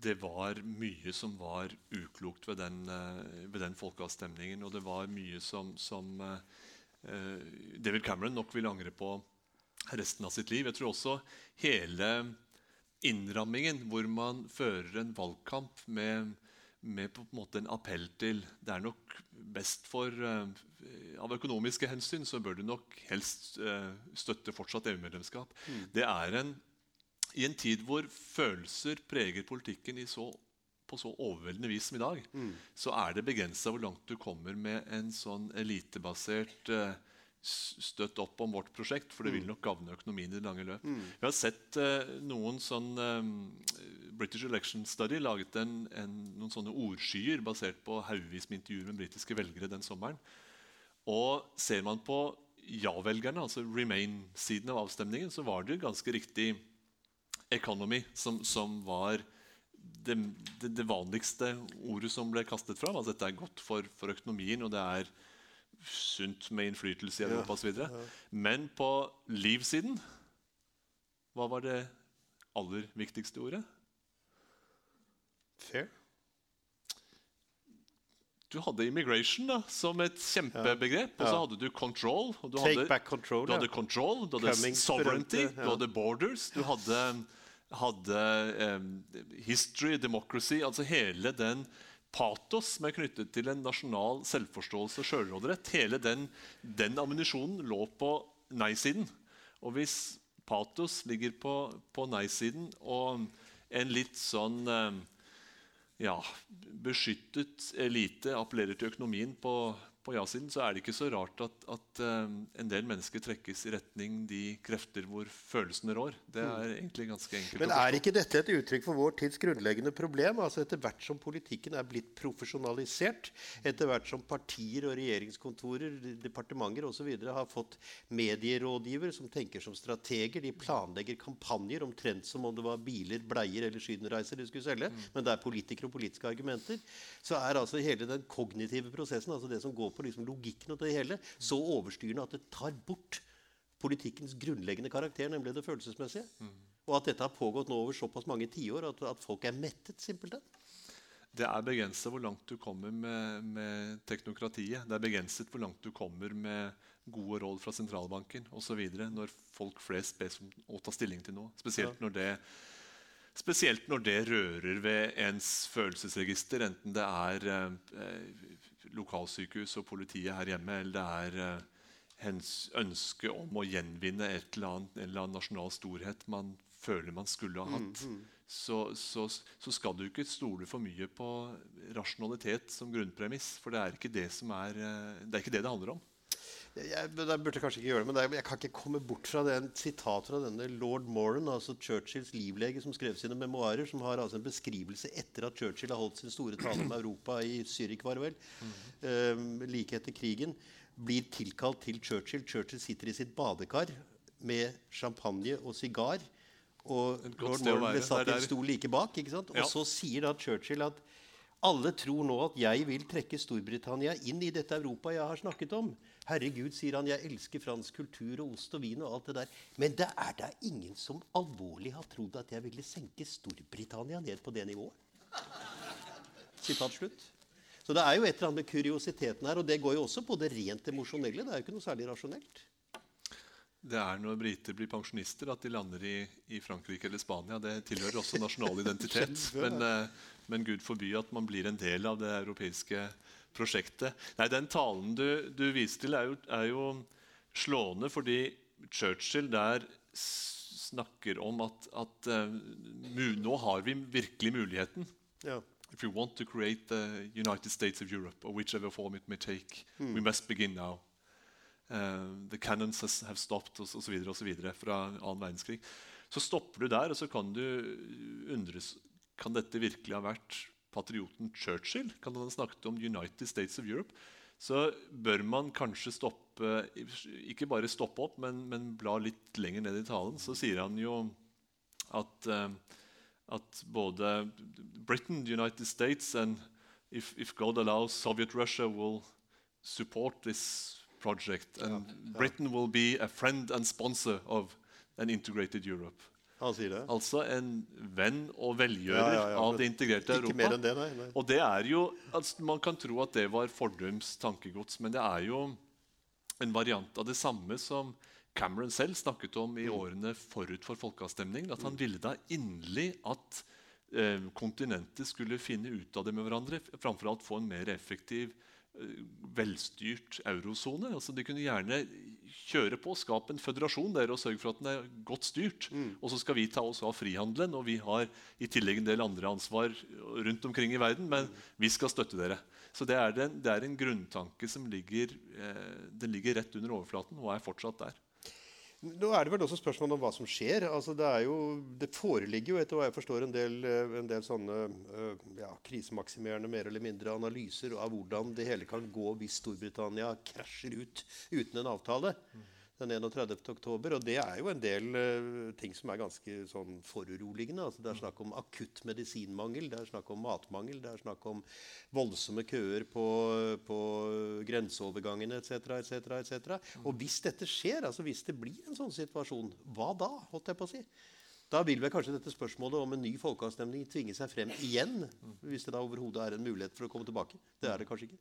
S3: det var mye som var uklokt ved den, uh, ved den folkeavstemningen. Og det var mye som, som uh, David Cameron nok vil angre på resten av sitt liv. Jeg tror også hele innrammingen, hvor man fører en valgkamp med, med på en måte en appell til Det er nok best for uh, Av økonomiske hensyn så bør du nok helst støtte fortsatt EU-medlemskap. Mm. Det er en i en tid hvor følelser preger politikken så, på så overveldende vis som i dag, mm. så er det begrensa hvor langt du kommer med en sånn elitebasert uh, støtt opp om vårt prosjekt, for det vil mm. nok gagne økonomien i det lange løp. Mm. Vi har sett uh, noen sånn um, British Election Study laget en, en, noen sånne ordskyer basert på haugevis med intervjuer med britiske velgere den sommeren. Og ser man på ja-velgerne, altså remain-siden av avstemningen, så var det ganske riktig 'economy' som, som var det, det, det, vanligste ordet som ble kastet fram. Altså, dette er godt for, for, økonomien, og det er sunt med innflytelse i Europa osv. Ja, ja. Men på livsiden Hva var det aller viktigste ordet?
S2: Fair.
S3: Du hadde 'immigration' da, som et kjempebegrep. Ja. Og så hadde du 'control'. Du
S2: Take
S3: hadde,
S2: back control,
S3: du hadde 'control', du hadde 'sovereignty', du hadde 'borders', du hadde hadde eh, history, democracy Altså hele den patos som er knyttet til en nasjonal selvforståelse og sjølråderett. Hele den, den ammunisjonen lå på nei-siden. Og hvis patos ligger på, på nei-siden, og en litt sånn eh, ja, beskyttet elite appellerer til økonomien på, på ja-siden så er det ikke så rart at, at uh, en del mennesker trekkes i retning de krefter hvor følelsene rår. Det er mm. egentlig ganske enkelt
S2: Men er ikke dette et uttrykk for vår tids grunnleggende problem? Altså Etter hvert som politikken er blitt profesjonalisert, etter hvert som partier og regjeringskontorer, departementer osv. har fått medierådgiver som tenker som strateger, de planlegger kampanjer omtrent som om det var biler, bleier eller sydenreiser de skulle selge, mm. men det er politikere og politiske argumenter, så er altså hele den kognitive prosessen, altså det som går på liksom logikken og det hele, så overstyrende at det tar bort politikkens grunnleggende karakter, nemlig det følelsesmessige. Og at dette har pågått nå over såpass mange tiår at, at folk er mettet. simpelthen.
S3: Det er begrenset hvor langt du kommer med, med, teknokratiet. Det er begrenset hvor langt du kommer med gode råd fra sentralbanken osv. når folk flest bes om å ta stilling til noe. Spesielt når det Spesielt når det rører ved ens følelsesregister, enten det er eh, lokalsykehus og politiet her hjemme, eller det er eh, ønske om å gjenvinne et eller annet, en eller annen nasjonal storhet man føler man skulle ha hatt, mm, mm. Så, så, så, skal du ikke stole for mye på rasjonalitet som grunnpremiss. For det er ikke det, er, eh, det, er ikke det det handler om.
S2: Jeg, jeg, burde kanskje ikke gjøre det, men jeg kan ikke komme bort fra det en sitat fra denne lord Moran, altså Churchills livlege, som skrev sine memoarer, som har altså en beskrivelse etter at Churchill har holdt sin store tale om Europa i Zürich, var det vel, mm. um, like etter krigen, blir tilkalt til Churchill. Churchill sitter i sitt badekar med champagne og sigar. Og lord Moran ble satt i en stol like bak. ikke sant? Og ja. så sier da Churchill at alle tror nå at jeg vil trekke Storbritannia inn i dette Europa jeg har snakket om. Herregud, sier han, jeg elsker fransk kultur og ost og vin og alt det der. Men det er da ingen som alvorlig har trodd at jeg ville senke Storbritannia ned på det nivået. Sitat slutt. Så det er jo et eller annet med kuriositeten her, og det går jo også på det rent emosjonelle. Det er jo ikke noe særlig rasjonelt.
S3: Det er når briter blir pensjonister at de lander i, i Frankrike eller Spania. Det tilhører også nasjonal <laughs> identitet. Men, eh, men Gud forby at man blir en del av det europeiske prosjektet. Nei, Den talen du, du viser til, er jo, er jo, slående, fordi Churchill der snakker om at, at uh, nå har vi virkelig muligheten. Ja. If you want to create the United States of Europe, or whichever form it may take, mm. we must begin now. Uh, the cannons has, have stopped, osv. fra annen verdenskrig. Så stopper du der, og så kan du undres kan dette virkelig ha vært patrioten Churchill, kan han ha snakket om United States of Europe, så bør man kanskje stoppe Ikke bare stoppe opp, men, men bla litt lenger ned i talen. Så sier han jo at, uh, at både Britain, United States and if, if God allows, Soviet Russia will support this project. And ja. Britain will be a friend and sponsor of an integrated Europe.
S2: Han sier det.
S3: Altså en venn og velgjører ja, ja, av det integrerte Europa.
S2: Ikke mer enn det, nei, nei.
S3: Og det er jo, altså, Man kan tro at det var fordums tankegods, men det er jo en variant av det samme som Cameron selv snakket om i mm. årene forut for folkeavstemningen. At han mm. ville da inderlig at eh, kontinentet skulle finne ut av det med hverandre. Framfor alt få en mer effektiv velstyrt eurosone. Altså, de kunne gjerne kjøre på, skape en føderasjon der og sørge for at den er godt styrt. Mm. Og så skal vi ta oss av frihandelen, og vi har i tillegg en del andre ansvar rundt omkring i verden, men mm. vi skal støtte dere. Så det er, den, det er en grunntanke som ligger, eh, ligger rett under overflaten og er fortsatt der.
S2: Nå er det vel også spørsmål om hva som skjer. Altså, det, jo, det, foreligger jo etter hva jeg forstår en del, eh, en del sånne uh, ja, krisemaksimerende mer eller mindre analyser av hvordan det hele kan gå hvis Storbritannia krasjer ut uten en avtale. Mm den 31. oktober. Og det er jo en del uh, ting som er ganske sånn foruroligende. Altså, det er snakk om akutt medisinmangel, det er snakk om matmangel, det er snakk om voldsomme køer på, på grenseovergangene etc. etc. etc. Og hvis dette skjer, altså hvis det blir en sånn situasjon, hva da? holdt jeg på å si? Da vil vel kanskje dette spørsmålet om en ny folkeavstemning tvinge seg frem igjen. Hvis det da overhodet er en mulighet for å komme tilbake. Det er det kanskje ikke.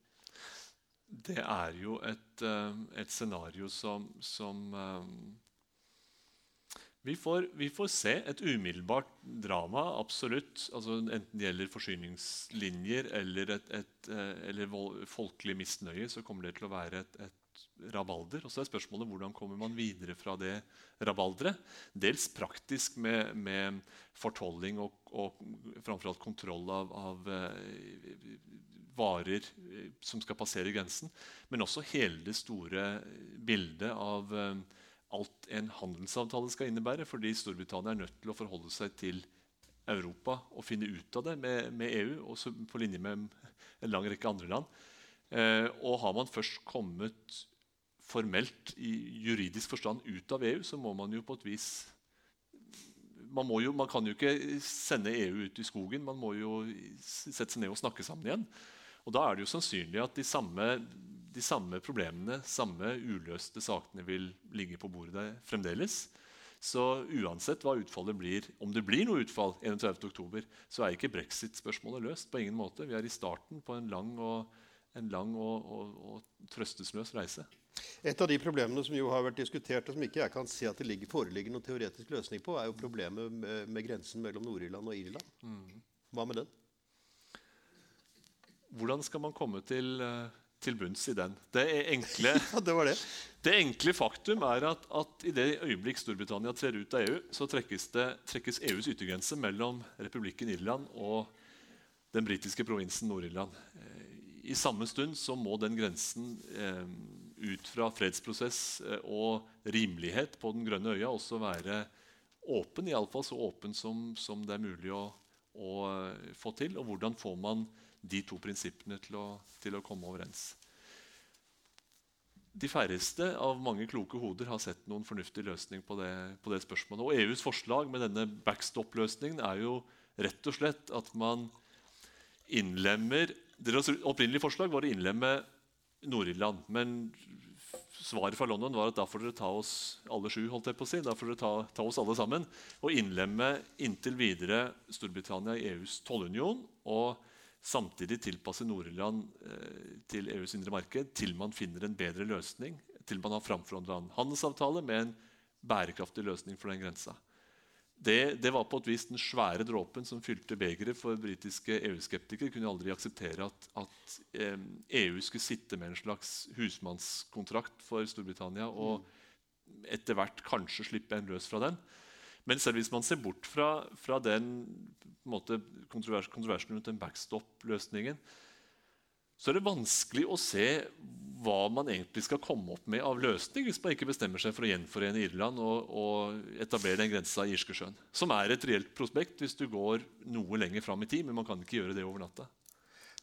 S3: Det er jo et, eh, et scenario som, som um, vi, får, vi, får, se et umiddelbart drama, absolutt. Altså, enten det gjelder forsyningslinjer eller, et, et, eh, eller folkelig misnøye, så kommer det til å være et, rabalder. Og så er spørsmålet hvordan kommer man videre fra det rabalderet. Dels praktisk med, med fortolling og, og framfor alt kontroll av, av varer eh, som skal passere grensen, men også hele det store bildet av eh, alt en handelsavtale skal innebære. Fordi Storbritannia er nødt til å forholde seg til Europa og finne ut av det med, med EU, også på linje med en lang rekke andre land. Eh, og har man først kommet formelt i juridisk forstand ut av EU, så må man jo på et vis man, jo, man, kan jo ikke sende EU ut i skogen. Man må jo sette seg ned og snakke sammen igjen. Og Da er det jo sannsynlig at de samme, de samme problemene, samme uløste sakene, vil ligge på bordet fremdeles. Så uansett hva utfallet blir, om det blir noe utfall 31.10, så er ikke brexit-spørsmålet løst. på ingen måte. Vi er i starten på en lang og, en lang og, og, og trøstesløs reise.
S2: Et av de problemene som jo har vært diskutert, og som ikke jeg kan se at det ligger, foreligger noen teoretisk løsning på, er jo problemet med, med grensen mellom Nord-Irland og Irland. Mm. Hva med den?
S3: Hvordan skal man komme til, eh, til bunns i den? Det enkle, <laughs>
S2: ja, det, det.
S3: det enkle faktum er at, at, i det øyeblikk Storbritannia trer ut av EU, så trekkes, det, trekkes EUs yttergrense mellom republikken Irland og den britiske provinsen Nord-Irland. Eh, I samme stund så må den grensen eh, ut fra fredsprosess eh, og rimelighet på den grønne øya også være åpen, iallfall så åpen som, som, det er mulig å, å, få til. Og hvordan får man de to prinsippene til å, til å komme overens? De færreste av mange kloke hoder har sett noen fornuftig løsning på det, på det spørsmålet. Og EUs forslag med denne backstop-løsningen er jo rett og slett at man innlemmer Deres opprinnelige forslag var å innlemme Nord-Irland. Men svaret fra London var at da får dere ta oss alle sju. holdt jeg på å si, da får dere ta, ta oss alle sammen, Og innlemme inntil videre Storbritannia i EUs tollunion. Og samtidig tilpasse Nord-Irland eh, til EUs indre marked til man finner en bedre løsning. Til man har framforhandla en handelsavtale med en bærekraftig løsning for den grensa. Det, det, var på et vis den svære dråpen som fylte begeret for britiske EU-skeptikere. kunne aldri akseptere at, at eh, EU skulle sitte med en slags husmannskontrakt for Storbritannia og etter hvert kanskje slippe en løs fra den. Men selv hvis man ser bort fra, fra den måte, kontrovers, kontroversen rundt den backstop-løsningen, så er det vanskelig å se hva man egentlig skal komme opp med av løsning hvis man ikke bestemmer seg for å gjenforene Irland og, og etablere den grensa i Irskesjøen. Som er et reelt prospekt hvis du går noe lenger fram i tid, men man kan ikke gjøre det over natta.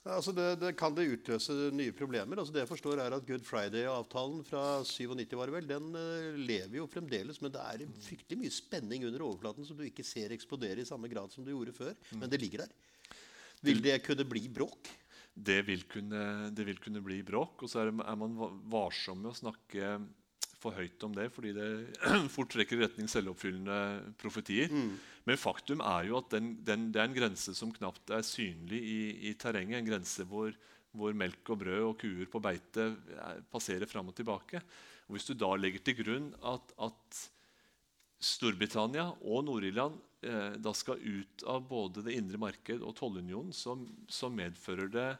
S2: Altså det, det, kan det utløse nye problemer. Altså det jeg forstår er at Good Friday-avtalen fra 97 var det vel, den uh, lever jo fremdeles. Men det er fryktelig mye spenning under overflaten som du ikke ser eksplodere i samme grad som du gjorde før. Mm. Men det ligger der. Vil det kunne bli bråk?
S3: det vil kunne, det vil kunne bli bråk. Og så er, er, man varsom med å snakke for høyt om det, fordi det <clears throat> fort trekker i retning selvoppfyllende profetier. Mm. Men faktum er jo at den, den, det er en grense som knapt er synlig i, i terrenget. En grense hvor, hvor, melk og brød og kuer på beite passerer fram og tilbake. Og hvis du da legger til grunn at, at Storbritannia og Nord-Irland eh, da skal ut av både det indre marked og tollunionen, så, så medfører det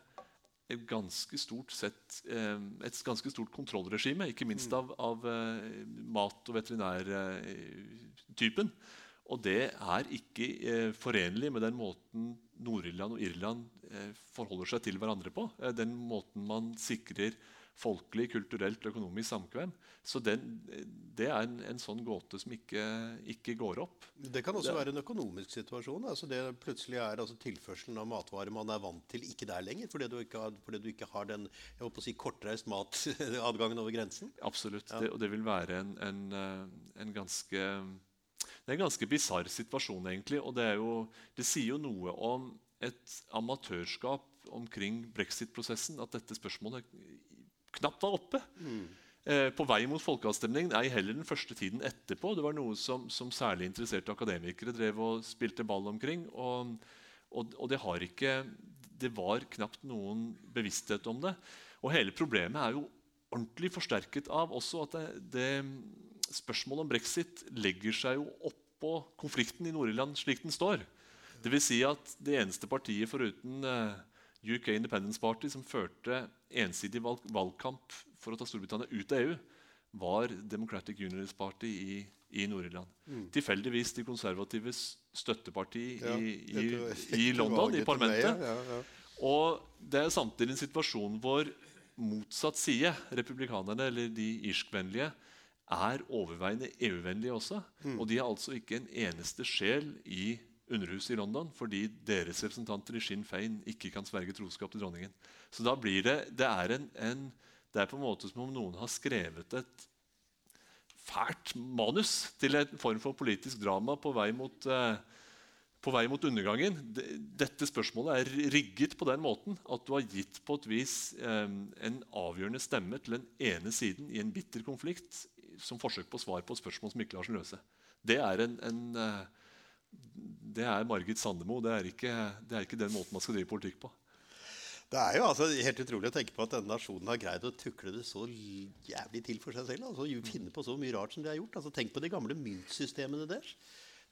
S3: et ganske stort, sett, eh, et ganske stort kontrollregime, ikke minst mm. av, av eh, mat- og veterinærtypen. Og det er ikke eh, forenlig med den måten Nord-Irland og Irland eh, forholder seg til hverandre på. Eh, den måten man sikrer folkelig, kulturelt og økonomisk samkvem. Så den, det er en, en, sånn gåte som ikke, ikke, går opp.
S2: Det kan også det, være en økonomisk situasjon. altså det Plutselig er altså tilførselen av matvarer man er vant til, ikke der lenger. Fordi du ikke har, du ikke har den jeg håper å si, kortreist matadgangen <laughs> over grensen.
S3: Absolutt. Ja. Det, og det vil være en, en, eh, en ganske det er en ganske bisarr situasjon, egentlig. Og det, jo, det sier jo noe om et amatørskap omkring brexit-prosessen. At dette spørsmålet knapt var oppe. Mm. Eh, på vei mot folkeavstemning, ei heller den første tiden etterpå. Det var noe som, som særlig interesserte akademikere drev og spilte ball omkring. Og, og, og det, ikke, det var knapt noen bevissthet om det. Og hele problemet er jo ordentlig forsterket av også at det, det spørsmålet om brexit legger seg jo oppå konflikten i Nord-Irland slik den står. Det vil si at det eneste partiet foruten eh, UK Independence Party, som førte ensidig valg valgkamp for å ta Storbritannia ut av EU, var Democratic Unionist Party i, i Nord-Irland. Mm. Tilfeldigvis de konservatives støtteparti ja, i, i, i, London, i <laughs> parlamentet. Ja, ja. Og det er samtidig en situasjon hvor motsatt side, republikanerne eller de irskvennlige, er overveiende EU-vennlige også. Mm. Og de er altså ikke en eneste sjel i Underhuset i London fordi deres representanter i Sinn Fein ikke kan sverge troskap til dronningen. Så da blir det det er, en, en, det er på en måte som om noen har skrevet et fælt manus til en form for politisk drama på vei mot uh, på vei mot undergangen. Dette spørsmålet er rigget på den måten at du har gitt på et vis um, en avgjørende stemme til den ene siden i en bitter konflikt som forsøk på svar på et spørsmål som ikke lar seg løse. Det er, en, en, eh, det er Margit Sandemo. Det er, ikke, det er ikke den måten man skal drive politikk på.
S2: Det er jo altså helt utrolig å tenke på at denne nasjonen har greid å tukle det så jævlig til for seg selv. altså Finne på så mye rart som de har gjort. altså Tenk på de gamle myntsystemene deres.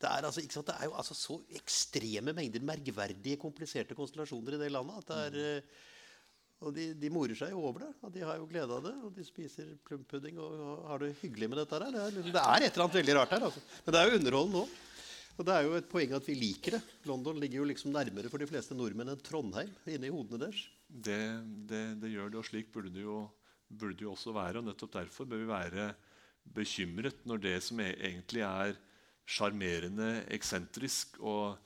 S2: Det er, altså, det er, jo altså så ekstreme mengder merkverdige, kompliserte konstellasjoner i det landet. at det er... Og de, de, morer seg jo over det. og De har jo glede av det. Og de spiser plumpudding og, og har det hyggelig med dette. her. Det er, det er et eller annet veldig rart her. Altså. Men det er jo underholdende òg. Og det er jo et poeng at vi liker det. London ligger jo liksom nærmere for de fleste nordmenn enn Trondheim inni hodene deres.
S3: Det, det, det, gjør det, og slik burde det, jo, burde det jo også være. og Nettopp derfor bør vi være bekymret når det som e-, egentlig er sjarmerende, eksentrisk og,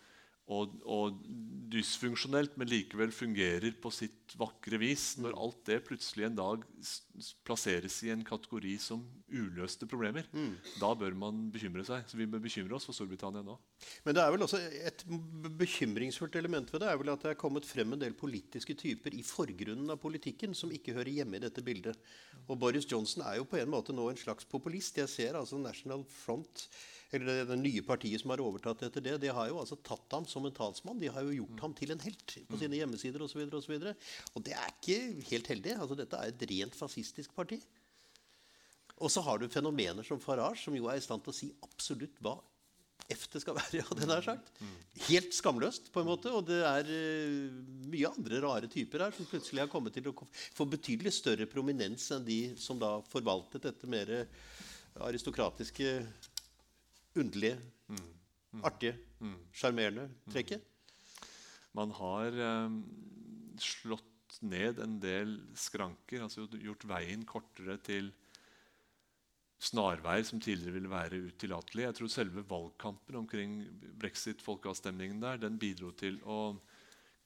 S3: og, og, dysfunksjonelt, men likevel fungerer på sitt vakre vis. Når mm. alt det plutselig en dag plasseres i en kategori som uløste problemer, mm. da bør man bekymre seg. Så vi bør bekymre oss for Storbritannia nå.
S2: Men det er vel også et bekymringsfullt element ved det er vel at det er kommet frem en del politiske typer i forgrunnen av politikken som ikke hører hjemme i dette bildet. Og Boris Johnson er jo på en måte nå en slags populist. Jeg ser altså National Front eller det, det, nye partiet som har overtatt etter det, de har jo altså tatt ham som en talsmann. De har jo gjort ham til en helt på sine hjemmesider osv. Og, så og, og det er ikke helt heldig. altså Dette er et rent fascistisk parti. Og så har du fenomener som Farage, som jo er i stand til å si absolutt hva F det skal være. ja, den er sagt. Helt skamløst, på en måte. Og det er uh, mye andre rare typer her som plutselig har kommet til å få betydelig større prominens enn de som da forvaltet dette mer aristokratiske underlige, mm. Artige, sjarmerende trekket?
S3: Man har um, slått ned en del skranker, altså gjort veien kortere til snarveier som tidligere ville være utillatelige. Jeg tror selve valgkampen omkring brexit-folkeavstemningen der, den bidro til å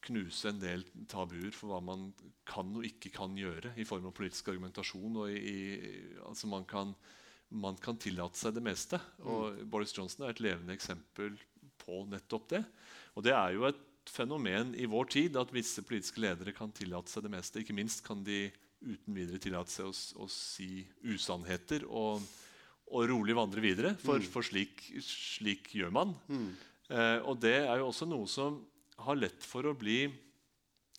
S3: knuse en del tabuer for hva man kan og ikke kan gjøre i form av politisk argumentasjon. og i, i, altså man kan man kan tillate seg det meste. Og mm. Boris Johnson er et levende eksempel på nettopp det. Og det er jo et fenomen i vår tid at visse politiske ledere kan tillate seg det meste. Ikke minst kan de uten videre tillate seg å, å si usannheter og, og, rolig vandre videre. For, mm. for slik, slik, gjør man. Mm. Eh, og det er jo også noe som har lett for å bli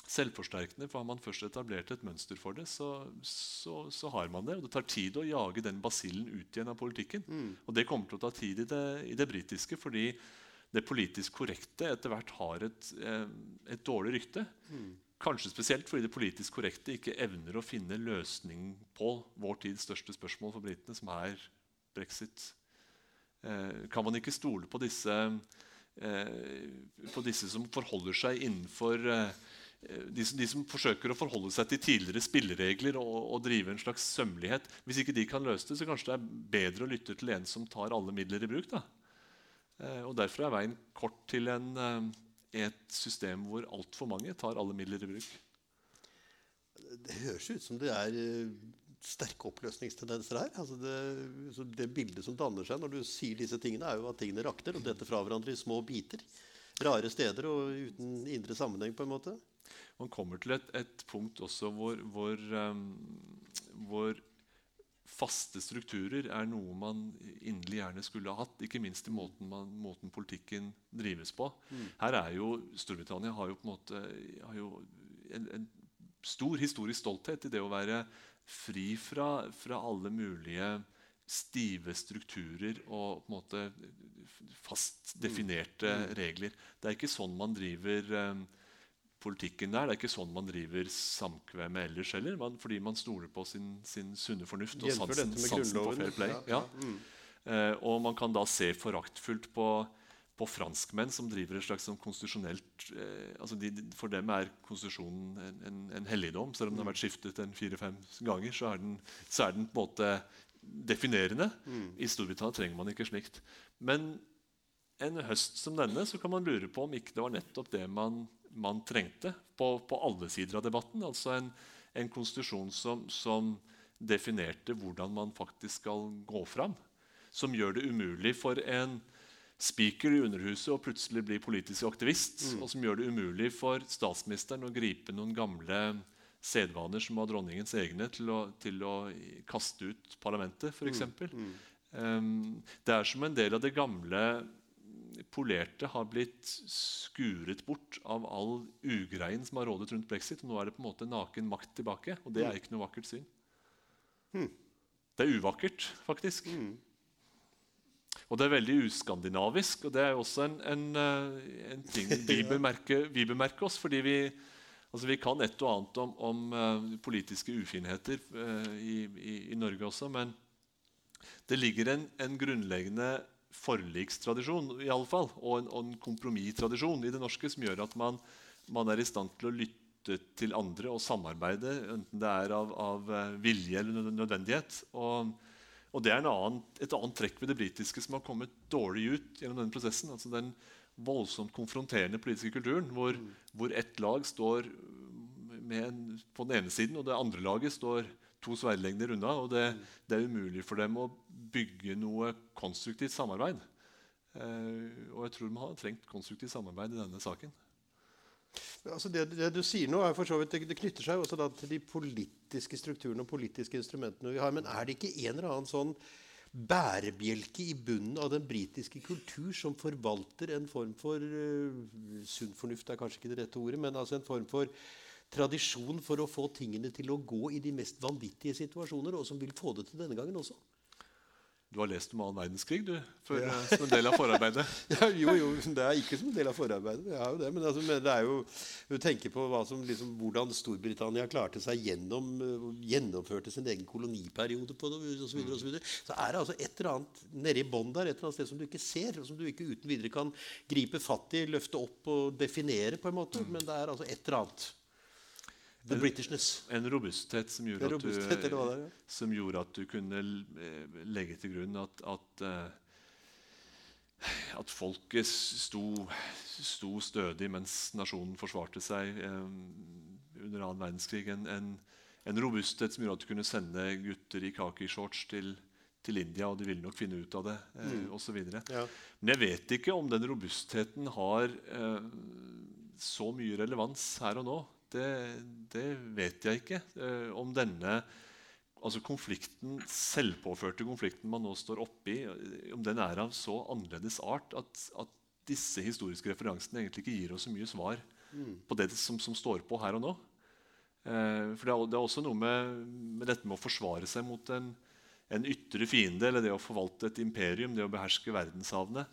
S3: selvforsterkende. For har man først etablert et mønster for det, så, så, så, har man det. Og det tar tid å jage den basillen ut igjen av politikken. Mm. Og det kommer til å ta tid i det, i det britiske, fordi det politisk korrekte etter hvert har et, eh, et dårlig rykte. Mm. Kanskje spesielt fordi det politisk korrekte ikke evner å finne løsning på vår tids største spørsmål for britene, som er brexit. Eh, kan man ikke stole på disse, eh, på disse som forholder seg innenfor eh, Eh, de, de, som forsøker å forholde seg til tidligere spilleregler og, og, drive en slags sømmelighet Hvis ikke de kan løse det, så kanskje det er bedre å lytte til en som tar alle midler i bruk. Da. Eh, og Derfor er veien kort til en, eh, et system hvor altfor mange tar alle midler i bruk.
S2: Det høres ut som det er sterke oppløsningstendenser her. Altså det, det, bildet som danner seg når du sier disse tingene, er jo at tingene rakner og detter fra hverandre i små biter. Rare steder og uten indre sammenheng. på en måte
S3: man kommer til et, et punkt også hvor, hvor, um, hvor, faste strukturer er noe man inderlig gjerne skulle ha hatt. Ikke minst i måten, man, måten politikken drives på. Mm. Her er jo Storbritannia har jo på en måte jo en, en, stor historisk stolthet i det å være fri fra, fra alle mulige stive strukturer og på en måte fast definerte mm. regler. Det er ikke sånn man driver um, politikken der. Det er ikke sånn man driver samkvem ellers heller. Man, fordi man stoler på sin, sin sunne fornuft og sansen, sansen på fair play. Ja. Mm. Eh, og man kan da se foraktfullt på, på franskmenn som driver et slags sånn konstitusjonelt eh, altså de, For dem er konstitusjonen en, en, en, helligdom. Selv om den har vært skiftet en fire-fem ganger, så er, den, så er, den, på en måte definerende. Mm. I Storbritannia trenger man ikke slikt. Men en høst som denne så kan man lure på om ikke det var nettopp det man, man trengte på, på, alle sider av debatten. Altså en, en konstitusjon som, som definerte hvordan man faktisk skal gå fram. Som gjør det umulig for en speaker i Underhuset å plutselig bli politisk aktivist. Mm. Og som gjør det umulig for statsministeren å gripe noen gamle sedvaner som var dronningens egne, til å, til å kaste ut parlamentet, f.eks. Mm. Mm. Um, det er som en del av det gamle polerte har blitt skuret bort av all ugreien som har rådet rundt brexit. og Nå er det på en måte naken makt tilbake, og det er mm. ikke noe vakkert syn. Mm. Det er uvakkert, faktisk. Mm. Og det er veldig uskandinavisk. Og det er også en, en, eh, en ting vi <laughs> bemerker, vi bemerker, oss. fordi vi, altså vi kan et og annet om, om uh, politiske ufinheter uh, i, i, i, Norge også. Men det ligger en, en grunnleggende forlikstradisjon i alle fall, og en, og en kompromisstradisjon i det norske som gjør at man, man er i stand til å lytte til andre og samarbeide, enten det er av, av eh, vilje eller nødvendighet. Og, og det er annen, et annet trekk ved det britiske som har kommet dårlig ut gjennom denne prosessen. altså den voldsomt konfronterende politiske kulturen, hvor, mm. hvor ett lag står en, på den ene siden, og det andre laget står to sverdlengder unna. og det, mm. det, er umulig for dem å bygge noe konstruktivt samarbeid. Eh, og jeg tror de har trengt konstruktivt samarbeid i denne saken.
S2: Altså det, det, du sier nå, er for så vidt, det, det knytter seg også til de politiske strukturene og politiske instrumentene vi har. Men er det ikke en eller annen sånn bærebjelke i bunnen av den britiske kultur som forvalter en form for uh, Sunn fornuft er kanskje ikke det rette ordet, men altså en form for tradisjon for å få tingene til å gå i de mest vanvittige situasjoner, og som vil få det til denne gangen også?
S3: Du har lest om annen verdenskrig du, for, ja. Eh, som en del av forarbeidet? <laughs>
S2: ja, jo, jo, det er ikke som en del av forarbeidet. Jeg har jo det, men, altså, det er jo, du tenker på som, liksom, hvordan Storbritannia klarte seg gjennom uh, gjennomførte sin egen koloniperiode på det, osv. så, videre, og så, videre. så er det altså et eller annet nede i bånn der, et eller annet sted som du ikke ser, og som du ikke uten videre kan gripe fatt i, løfte opp og definere. på en måte, Men det er altså et eller annet. The Britishness.
S3: En robusthet som gjorde, robusthet, at, du, der, ja. som gjorde at du kunne eh, legge til grunn at, at, eh, at folket sto, sto, stødig mens nasjonen forsvarte seg um, under annen verdenskrig. En, en, en, robusthet som gjorde at du kunne sende gutter i kakishorts til, til India, og de ville nok finne ut av det, eh, mm. osv. Ja. Men jeg vet ikke om den robustheten har eh, så mye relevans her og nå det, det vet jeg ikke. Eh, om denne altså konflikten, selvpåførte konflikten man nå står oppi, eh, om den er av så annerledes art at, at disse historiske referansene egentlig ikke gir oss så mye svar mm. på det som, som, står på her og nå. Eh, for det er, det er, også noe med, med, dette med å forsvare seg mot en, en, ytre fiende, eller det å forvalte et imperium, det å beherske verdenshavene.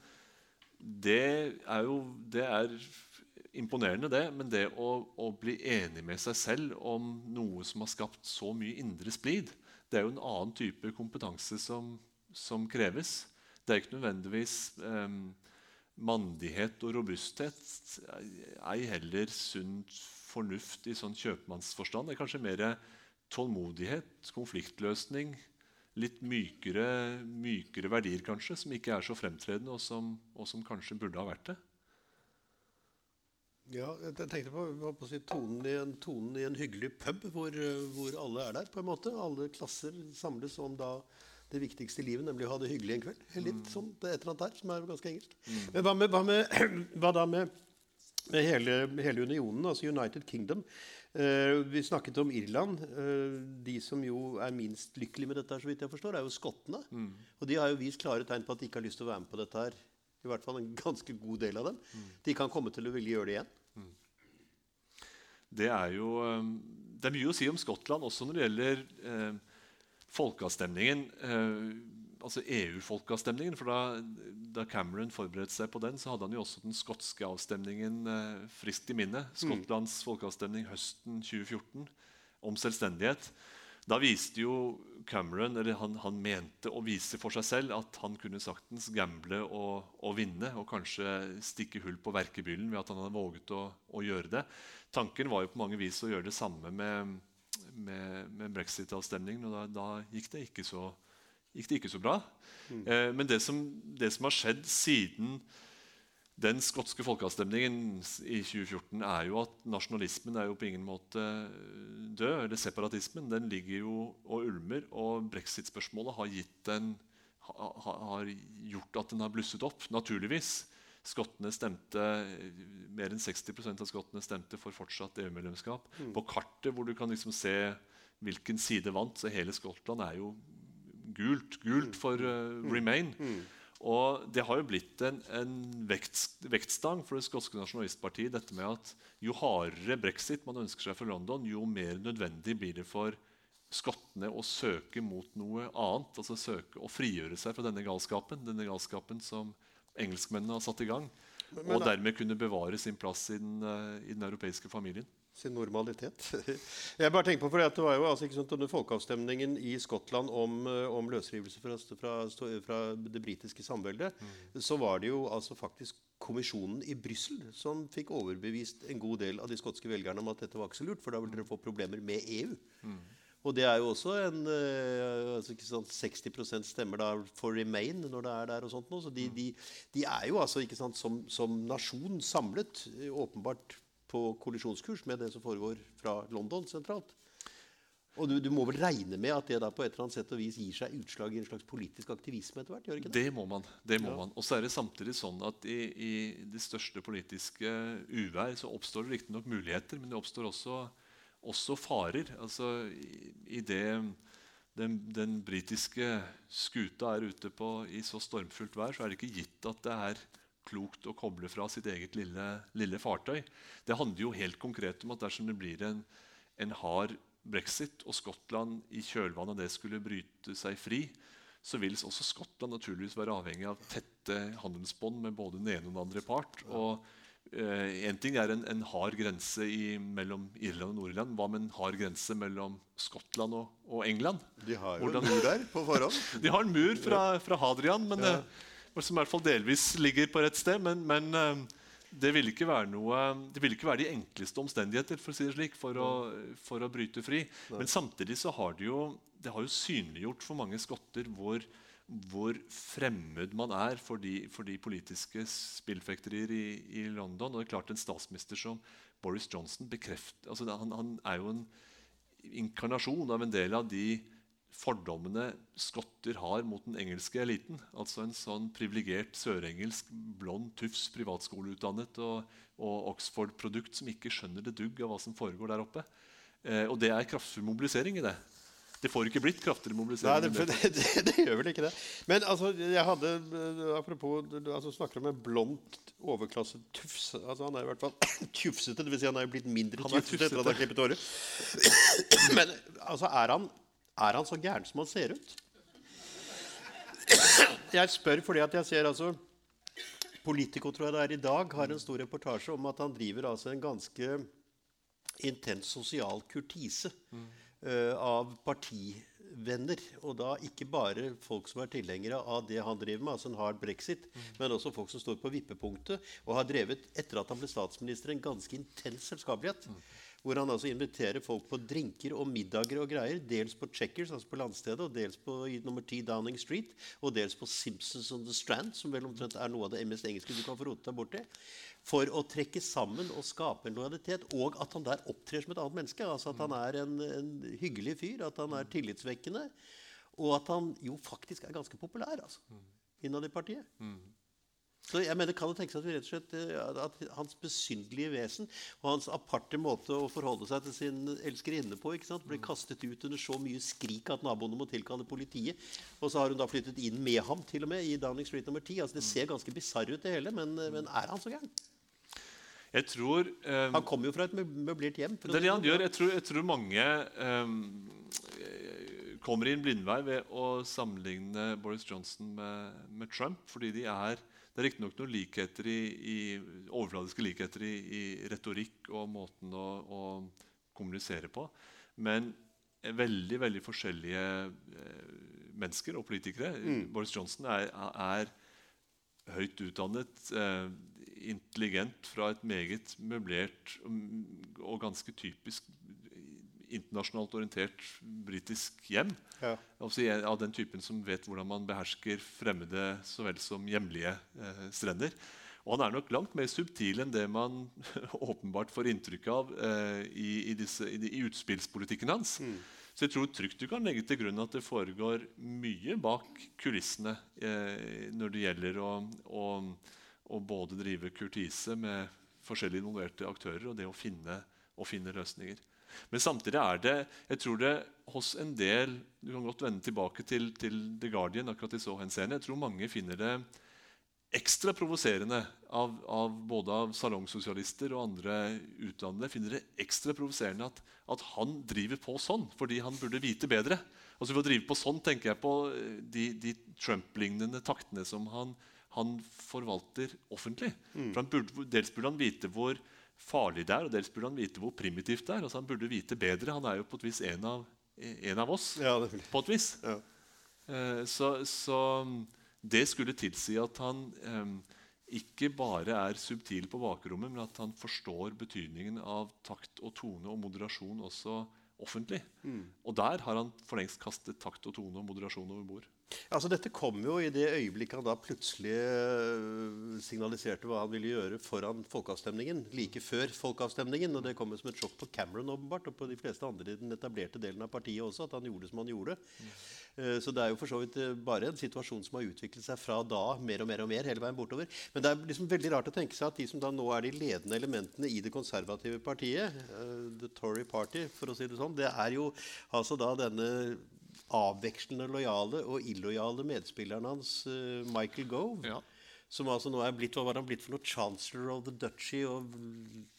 S3: Det er jo det er imponerende, det. Men det å, å, bli enig med seg selv om noe som har skapt så mye indre splid, det er jo en annen type kompetanse som, som kreves. Det er ikke nødvendigvis eh, mandighet og robusthet. Ei heller sunn fornuft i sånn kjøpmannsforstand. Det er kanskje mer tålmodighet, konfliktløsning, litt mykere, mykere verdier kanskje, som ikke er så fremtredende, og som, og som kanskje burde ha vært det.
S2: Ja, jeg tenkte på, på si, tonen, i en, tonen, i en, hyggelig pub hvor, hvor, alle er der. på en måte. Alle klasser samles om da det viktigste i livet, nemlig å ha det hyggelig en kveld. Litt mm. sånn, det er et eller annet der som er ganske engelsk. Mm. Men hva, med, hva, med, <clears throat> hva, da med, med hele, hele, unionen, altså United Kingdom? Eh, vi snakket om Irland. Eh, de som jo er minst lykkelige med dette, så vidt jeg forstår, er jo skottene. Mm. Og de har jo vist klare tegn på at de ikke har lyst til å være med på dette her. I hvert fall en ganske god del av dem. Mm. De kan komme til å ville gjøre det igjen.
S3: Det er jo eh, det er mye å si om Skottland også når det gjelder eh, folkeavstemningen. Eh, altså EU-folkeavstemningen. For da, da, Cameron forberedte seg på den, så hadde han jo også den skotske avstemningen eh, friskt i minne. Mm. Skottlands folkeavstemning høsten 2014 om selvstendighet. Da viste jo Cameron, eller han, han, mente å vise for seg selv at han kunne saktens gamble og, og, vinne og kanskje stikke hull på verkebyllen ved at han hadde våget å, å, gjøre det. Tanken var jo på mange vis å gjøre det samme med, med, med brexit-avstemningen. og da, da, gikk det ikke så, gikk det ikke så bra. Mm. Eh, men det som, det som har skjedd siden den skotske folkeavstemningen i 2014 er jo at nasjonalismen er jo på ingen måte død. Eller separatismen. Den ligger jo og ulmer. Og brexit-spørsmålet har, har, gjort at den har blusset opp. Naturligvis. Skottene stemte, Mer enn 60% av skottene stemte for fortsatt EU-medlemskap. Mm. På kartet hvor du kan liksom se hvilken side vant, så hele Skottland er jo gult. Gult mm. for uh, Remain. Mm. Og det har jo blitt en, en vekst, vektstang for det skotske nasjonalistpartiet dette med at jo hardere brexit man ønsker seg fra London, jo mer nødvendig blir det for skottene å søke mot noe annet. altså søke å frigjøre seg fra denne galskapen, denne galskapen som engelskmennene har satt i gang. og dermed kunne bevare sin plass i den, uh, i den europeiske familien
S2: sin normalitet. <laughs> Jeg bare tenker på, for Det var jo altså, sant, under folkeavstemningen i Skottland om, eh, om løsrivelse fra, fra, fra, det britiske samveldet, mm. så var det jo altså faktisk kommisjonen i Brussel som fikk overbevist en god del av de skotske velgerne om at dette var ikke så lurt, for da ville dere få problemer med EU. Mm. Og det er jo også en altså, ikke sant, 60% stemmer da for Remain når det er der. og sånt nå, Så de, mm. de, de er jo altså ikke sant, som, som nasjon samlet åpenbart på kollisjonskurs med det som foregår fra London sentralt. Og du, du, må vel regne med at det da på et eller annet sett og vis gir seg utslag i en slags politisk aktivisme etter hvert? gjør ikke
S3: Det Det må man. det må ja. man. Og så er det samtidig sånn at i, i det største politiske uvær så oppstår det riktignok muligheter, men det oppstår også, også farer. Altså i, i det den, den britiske skuta er ute på i så stormfullt vær, så er det ikke gitt at det er klokt å koble fra sitt eget lille, lille, fartøy. Det handler jo helt konkret om at dersom det blir en, en hard brexit, og Skottland i kjølvannet av det skulle bryte seg fri, så vil også Skottland naturligvis være avhengig av tette handelsbånd med både den ene og den andre part. Og Én eh, ting er en, en hard grense i, mellom Irland og Nord-Irland. Hva med en hard grense mellom Skottland og, og England?
S2: De har jo Hvordan, en mur der på forhånd. <laughs>
S3: De har en mur fra, fra Hadrian, men ja. Eh, som i hvert fall delvis ligger på rett sted. Men, men eh, det, vil noe, det vil ikke være de enkleste omstendigheter for å si det slik, for å, for å bryte fri. Men samtidig så har det jo, det har jo synliggjort for mange skotter hvor, hvor fremmed man er for de, for de politiske spillfekterier i, i, London. Og det er klart En statsminister som Boris Johnson bekrefter, altså han, han er jo en inkarnasjon av en del av de fordommene skotter har mot den engelske eliten. Altså en sånn privilegert sørengelsk, blond tufs, privatskoleutdannet og, og Oxford-produkt som ikke skjønner det dugg av hva som foregår der oppe. Eh, og det er kraftfull mobilisering i det. Det får ikke blitt kraftigere mobilisering.
S2: Nei, det, <laughs> det, det, gjør vel ikke det. Men altså, jeg hadde, apropos du altså, snakker om en blond overklassetufs. Altså, han er i hvert fall <coughs> tjufsete. Dvs. Si han er jo blitt mindre tjufsete etter at han har klippet håret. <coughs> Men altså, er han er han så gæren som han ser ut? Jeg spør fordi at jeg ser altså Politico tror jeg det er i dag, har en stor reportasje om at han driver altså en ganske intens sosial kurtise uh, av partivenner. Og da ikke bare folk som er tilhengere av det han driver med, altså en hard brexit, mm. men også folk som står på vippepunktet og har drevet, etter at han ble statsminister, en ganske intens selskapelighet. Mm. Hvor han altså inviterer folk på drinker og middager og greier. Dels på Checkers, altså på landstedet, og dels på nummer 10 Downing Street. Og dels på Simpsons on the Strand, som vel omtrent er noe av det mest engelske du kan få rote deg borti. For å trekke sammen og skape en lojalitet. Og at han der opptrer som et annet menneske. Altså At han er en, en hyggelig fyr, at han er tillitsvekkende. Og at han jo faktisk er ganske populær altså, innad i partiet. Mm. Så jeg mener, kan det tenkes at vi rett og slett, eh, at hans besynderlige vesen og hans aparte måte å forholde seg til sin elskerinne på ikke sant, ble kastet ut under så mye skrik at naboene må tilkalle politiet. Og så har hun da flyttet inn med ham til og med i Downing Street nummer 10. Altså, det ser ganske bisarr ut, det hele, men, men, er han så gæren?
S3: Jeg tror um,
S2: Han kommer jo fra et møblert hjem.
S3: Det er det han sånn. gjør. Jeg tror, jeg tror mange um, kommer i en blindvei ved å sammenligne Boris Johnson med, med Trump, fordi de er det er riktignok noen likheter i, i, overfladiske likheter i, i, retorikk og måten å, å, kommunisere på. Men veldig veldig forskjellige eh, mennesker og politikere. Boris Johnson er, er høyt utdannet, eh, intelligent fra et meget møblert og ganske typisk internasjonalt orientert britisk hjem.
S2: Ja.
S3: Altså av den typen som vet hvordan man behersker fremmede så vel som hjemlige eh, strender. Og han er nok langt mer subtil enn det man <laughs> åpenbart får inntrykk av eh, i, i, disse, i, i utspillspolitikken hans. Så jeg tror trygt du kan legge til grunn at det foregår mye bak kulissene eh, når det gjelder å, å, å både drive kurtise med forskjellige involverte aktører og det å finne, å finne løsninger. Men samtidig er det jeg tror det hos en del Du kan godt vende tilbake til, til The Guardian. akkurat i så henseende. Jeg tror mange finner det ekstra provoserende av, av både av salongsosialister og andre utdannede finner det ekstra provoserende at, at han driver på sånn, fordi han burde vite bedre. Altså Ved å drive på sånn tenker jeg på eh, de, de Trump-lignende taktene som han, han forvalter offentlig. For han burde, Dels burde han vite hvor farlig det er, og dels burde han vite hvor primitivt det er. Altså Han burde vite bedre. Han er jo på et vis en av, en av oss.
S2: Ja.
S3: På et vis.
S2: Ja.
S3: Eh, Så, så mm, det skulle tilsi at han ikke bare er subtil på bakrommet, men at han forstår betydningen av takt og tone og moderasjon også offentlig. Og der har han for lengst kastet takt og tone og moderasjon over bord.
S2: Altså, dette kom jo i det øyeblikket han da plutselig øh, signaliserte hva han ville gjøre foran folkeavstemningen. Like før folkeavstemningen. Og det kom som et sjokk på Cameron åpenbart, og på de fleste andre i den etablerte delen av partiet også, at han gjorde som han gjorde. Eh, Så det er jo for så vidt eh, bare en situasjon som har utviklet seg fra da mer og mer og mer hele veien bortover. Men det er liksom veldig rart å tenke seg at de som da nå er de ledende elementene i det konservative partiet, eh, The Tory Party, for å si det sånn, det er jo altså da denne avvekslende lojale og illojale medspilleren hans, eh, Michael Gove.
S3: Ja.
S2: Som altså nå er blitt hva var han blitt for noe? Chancellor of the Duchy of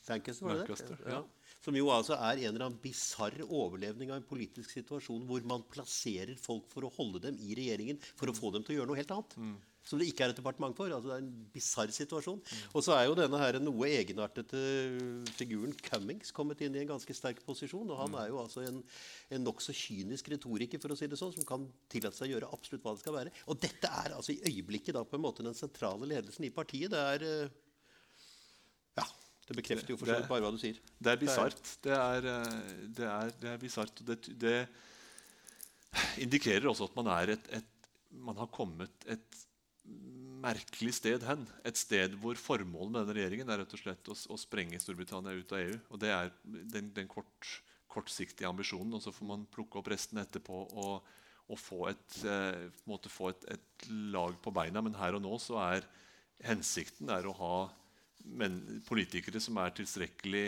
S2: Lancaster? var det det?
S3: Ja.
S2: Som jo altså er en eller annen bisarr overlevning av en politisk situasjon hvor man plasserer folk for å holde dem i regjeringen for å få dem til å gjøre noe helt annet. Som det ikke er et departement for. altså Det er en bisarr situasjon. Og så er jo denne her noe egenartete figuren Cummings kommet inn i en ganske sterk posisjon. Og han er jo altså en, en nokså kynisk retoriker, for å si det sånn, som kan tillate seg å gjøre absolutt hva det skal være. Og dette er altså i øyeblikket da på en måte den sentrale ledelsen i partiet. Det er eh, Ja, det bekrefter jo for så vidt bare hva du sier.
S3: Det er bisart. Det er, eh, det er, det er bisart. og Det, det indikerer også at man, er et, et, man har kommet et merkelig sted hen. Et sted hvor formålet med denne regjeringen er rett og slett å, å sprenge Storbritannia ut av EU. Og Det er den, den kort, kortsiktige ambisjonen. Og så får man plukke opp resten etterpå og, og få, et, eh, få et, et lag på beina. Men her og nå så er hensikten er å ha men, politikere som er tilstrekkelig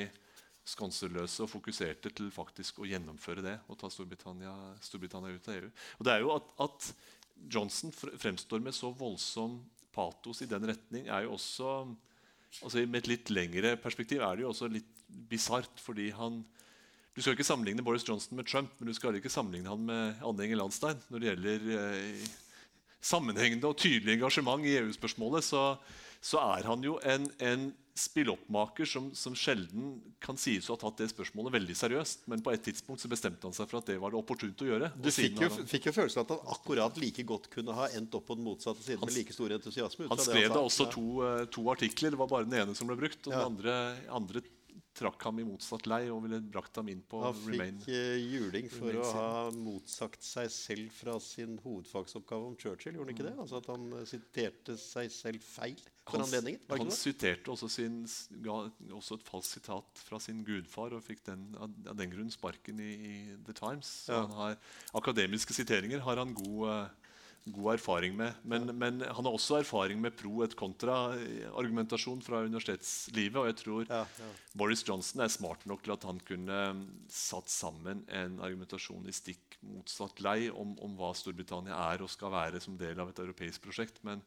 S3: skanseløse og fokuserte til faktisk å gjennomføre det og ta Storbritannia, Storbritannia ut av EU. Og det er jo at, at Johnson fremstår med så voldsom patos i den retning, er jo også altså Med et litt lengre perspektiv er det jo også litt bisart, fordi han Du skal ikke sammenligne Boris Johnson med Trump, men du skal ikke sammenligne han med Anne Enger Landstein når det gjelder eh, sammenhengende og tydelig engasjement i EU-spørsmålet, så, så er han jo en, en spilloppmaker som, som sjelden kan sies å ha tatt det spørsmålet veldig seriøst. Men på et tidspunkt så bestemte han seg for at det var det opportunt å gjøre.
S2: Du fikk jo, fikk jo følelsen at han akkurat like godt kunne ha endt opp på den motsatte siden med like stor entusiasme.
S3: Han skrev da også to, eh, to artikler. Det var bare den ene som ble brukt. Og
S2: Ja.
S3: den andre, andre trakk ham i motsatt lei og ville brakt ham inn på
S2: Han
S3: Remain.
S2: fikk eh, juling for å
S3: Remain
S2: ha motsagt seg selv fra sin hovedfagsoppgave om Churchill. Gjorde han ikke det? Altså At han eh, siterte seg selv feil for
S3: Han,
S2: anledningen?
S3: Han
S2: det?
S3: siterte også, sin, ga også et falskt sitat fra sin gudfar og fikk den, av, den grunn sparken i, i The Times.
S2: Ja.
S3: han har, akademiske siteringer har han god, eh, god erfaring med. Men, men han har også erfaring med pro et kontra-argumentasjon fra universitetslivet. Og jeg tror
S2: Ja, ja.
S3: Boris Johnson er smart nok til at han kunne mm, satt sammen en argumentasjon i stikk motsatt lei om, om hva Storbritannia er og skal være som del av et europeisk prosjekt. Men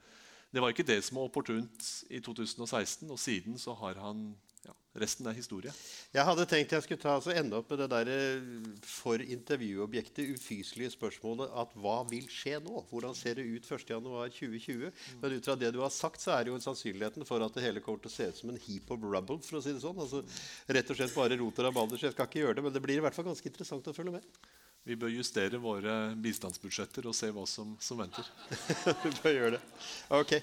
S3: det var ikke det som var opportunt i 2016, og siden så har han ja, Resten er historie.
S2: Jeg hadde tenkt jeg skulle ta, altså, ende opp med det der eh, for intervjuobjektet ufyselige spørsmålet at hva vil skje nå? Hvordan ser det ut 1.1.2020? Men ut fra det du har sagt, så er det jo sannsynligheten for at det hele kommer til å se ut som en heap of rubble. for å si det sånn. Altså, rett og slett bare roter av rabalder. Så jeg skal ikke gjøre det, men det blir i hvert fall ganske interessant å følge med.
S3: vi bør justere våre bistandsbudsjetter og se hva som, som venter. <laughs>
S2: Vi bør gjøre det. Ok.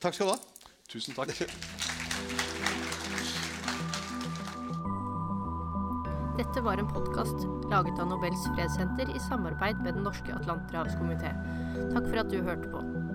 S2: Takk skal du ha.
S3: Tusen takk.
S1: Dette var en podkast laget av Nobels fredssenter i samarbeid med Den norske atlanterhavskomité. Takk for at du hørte på.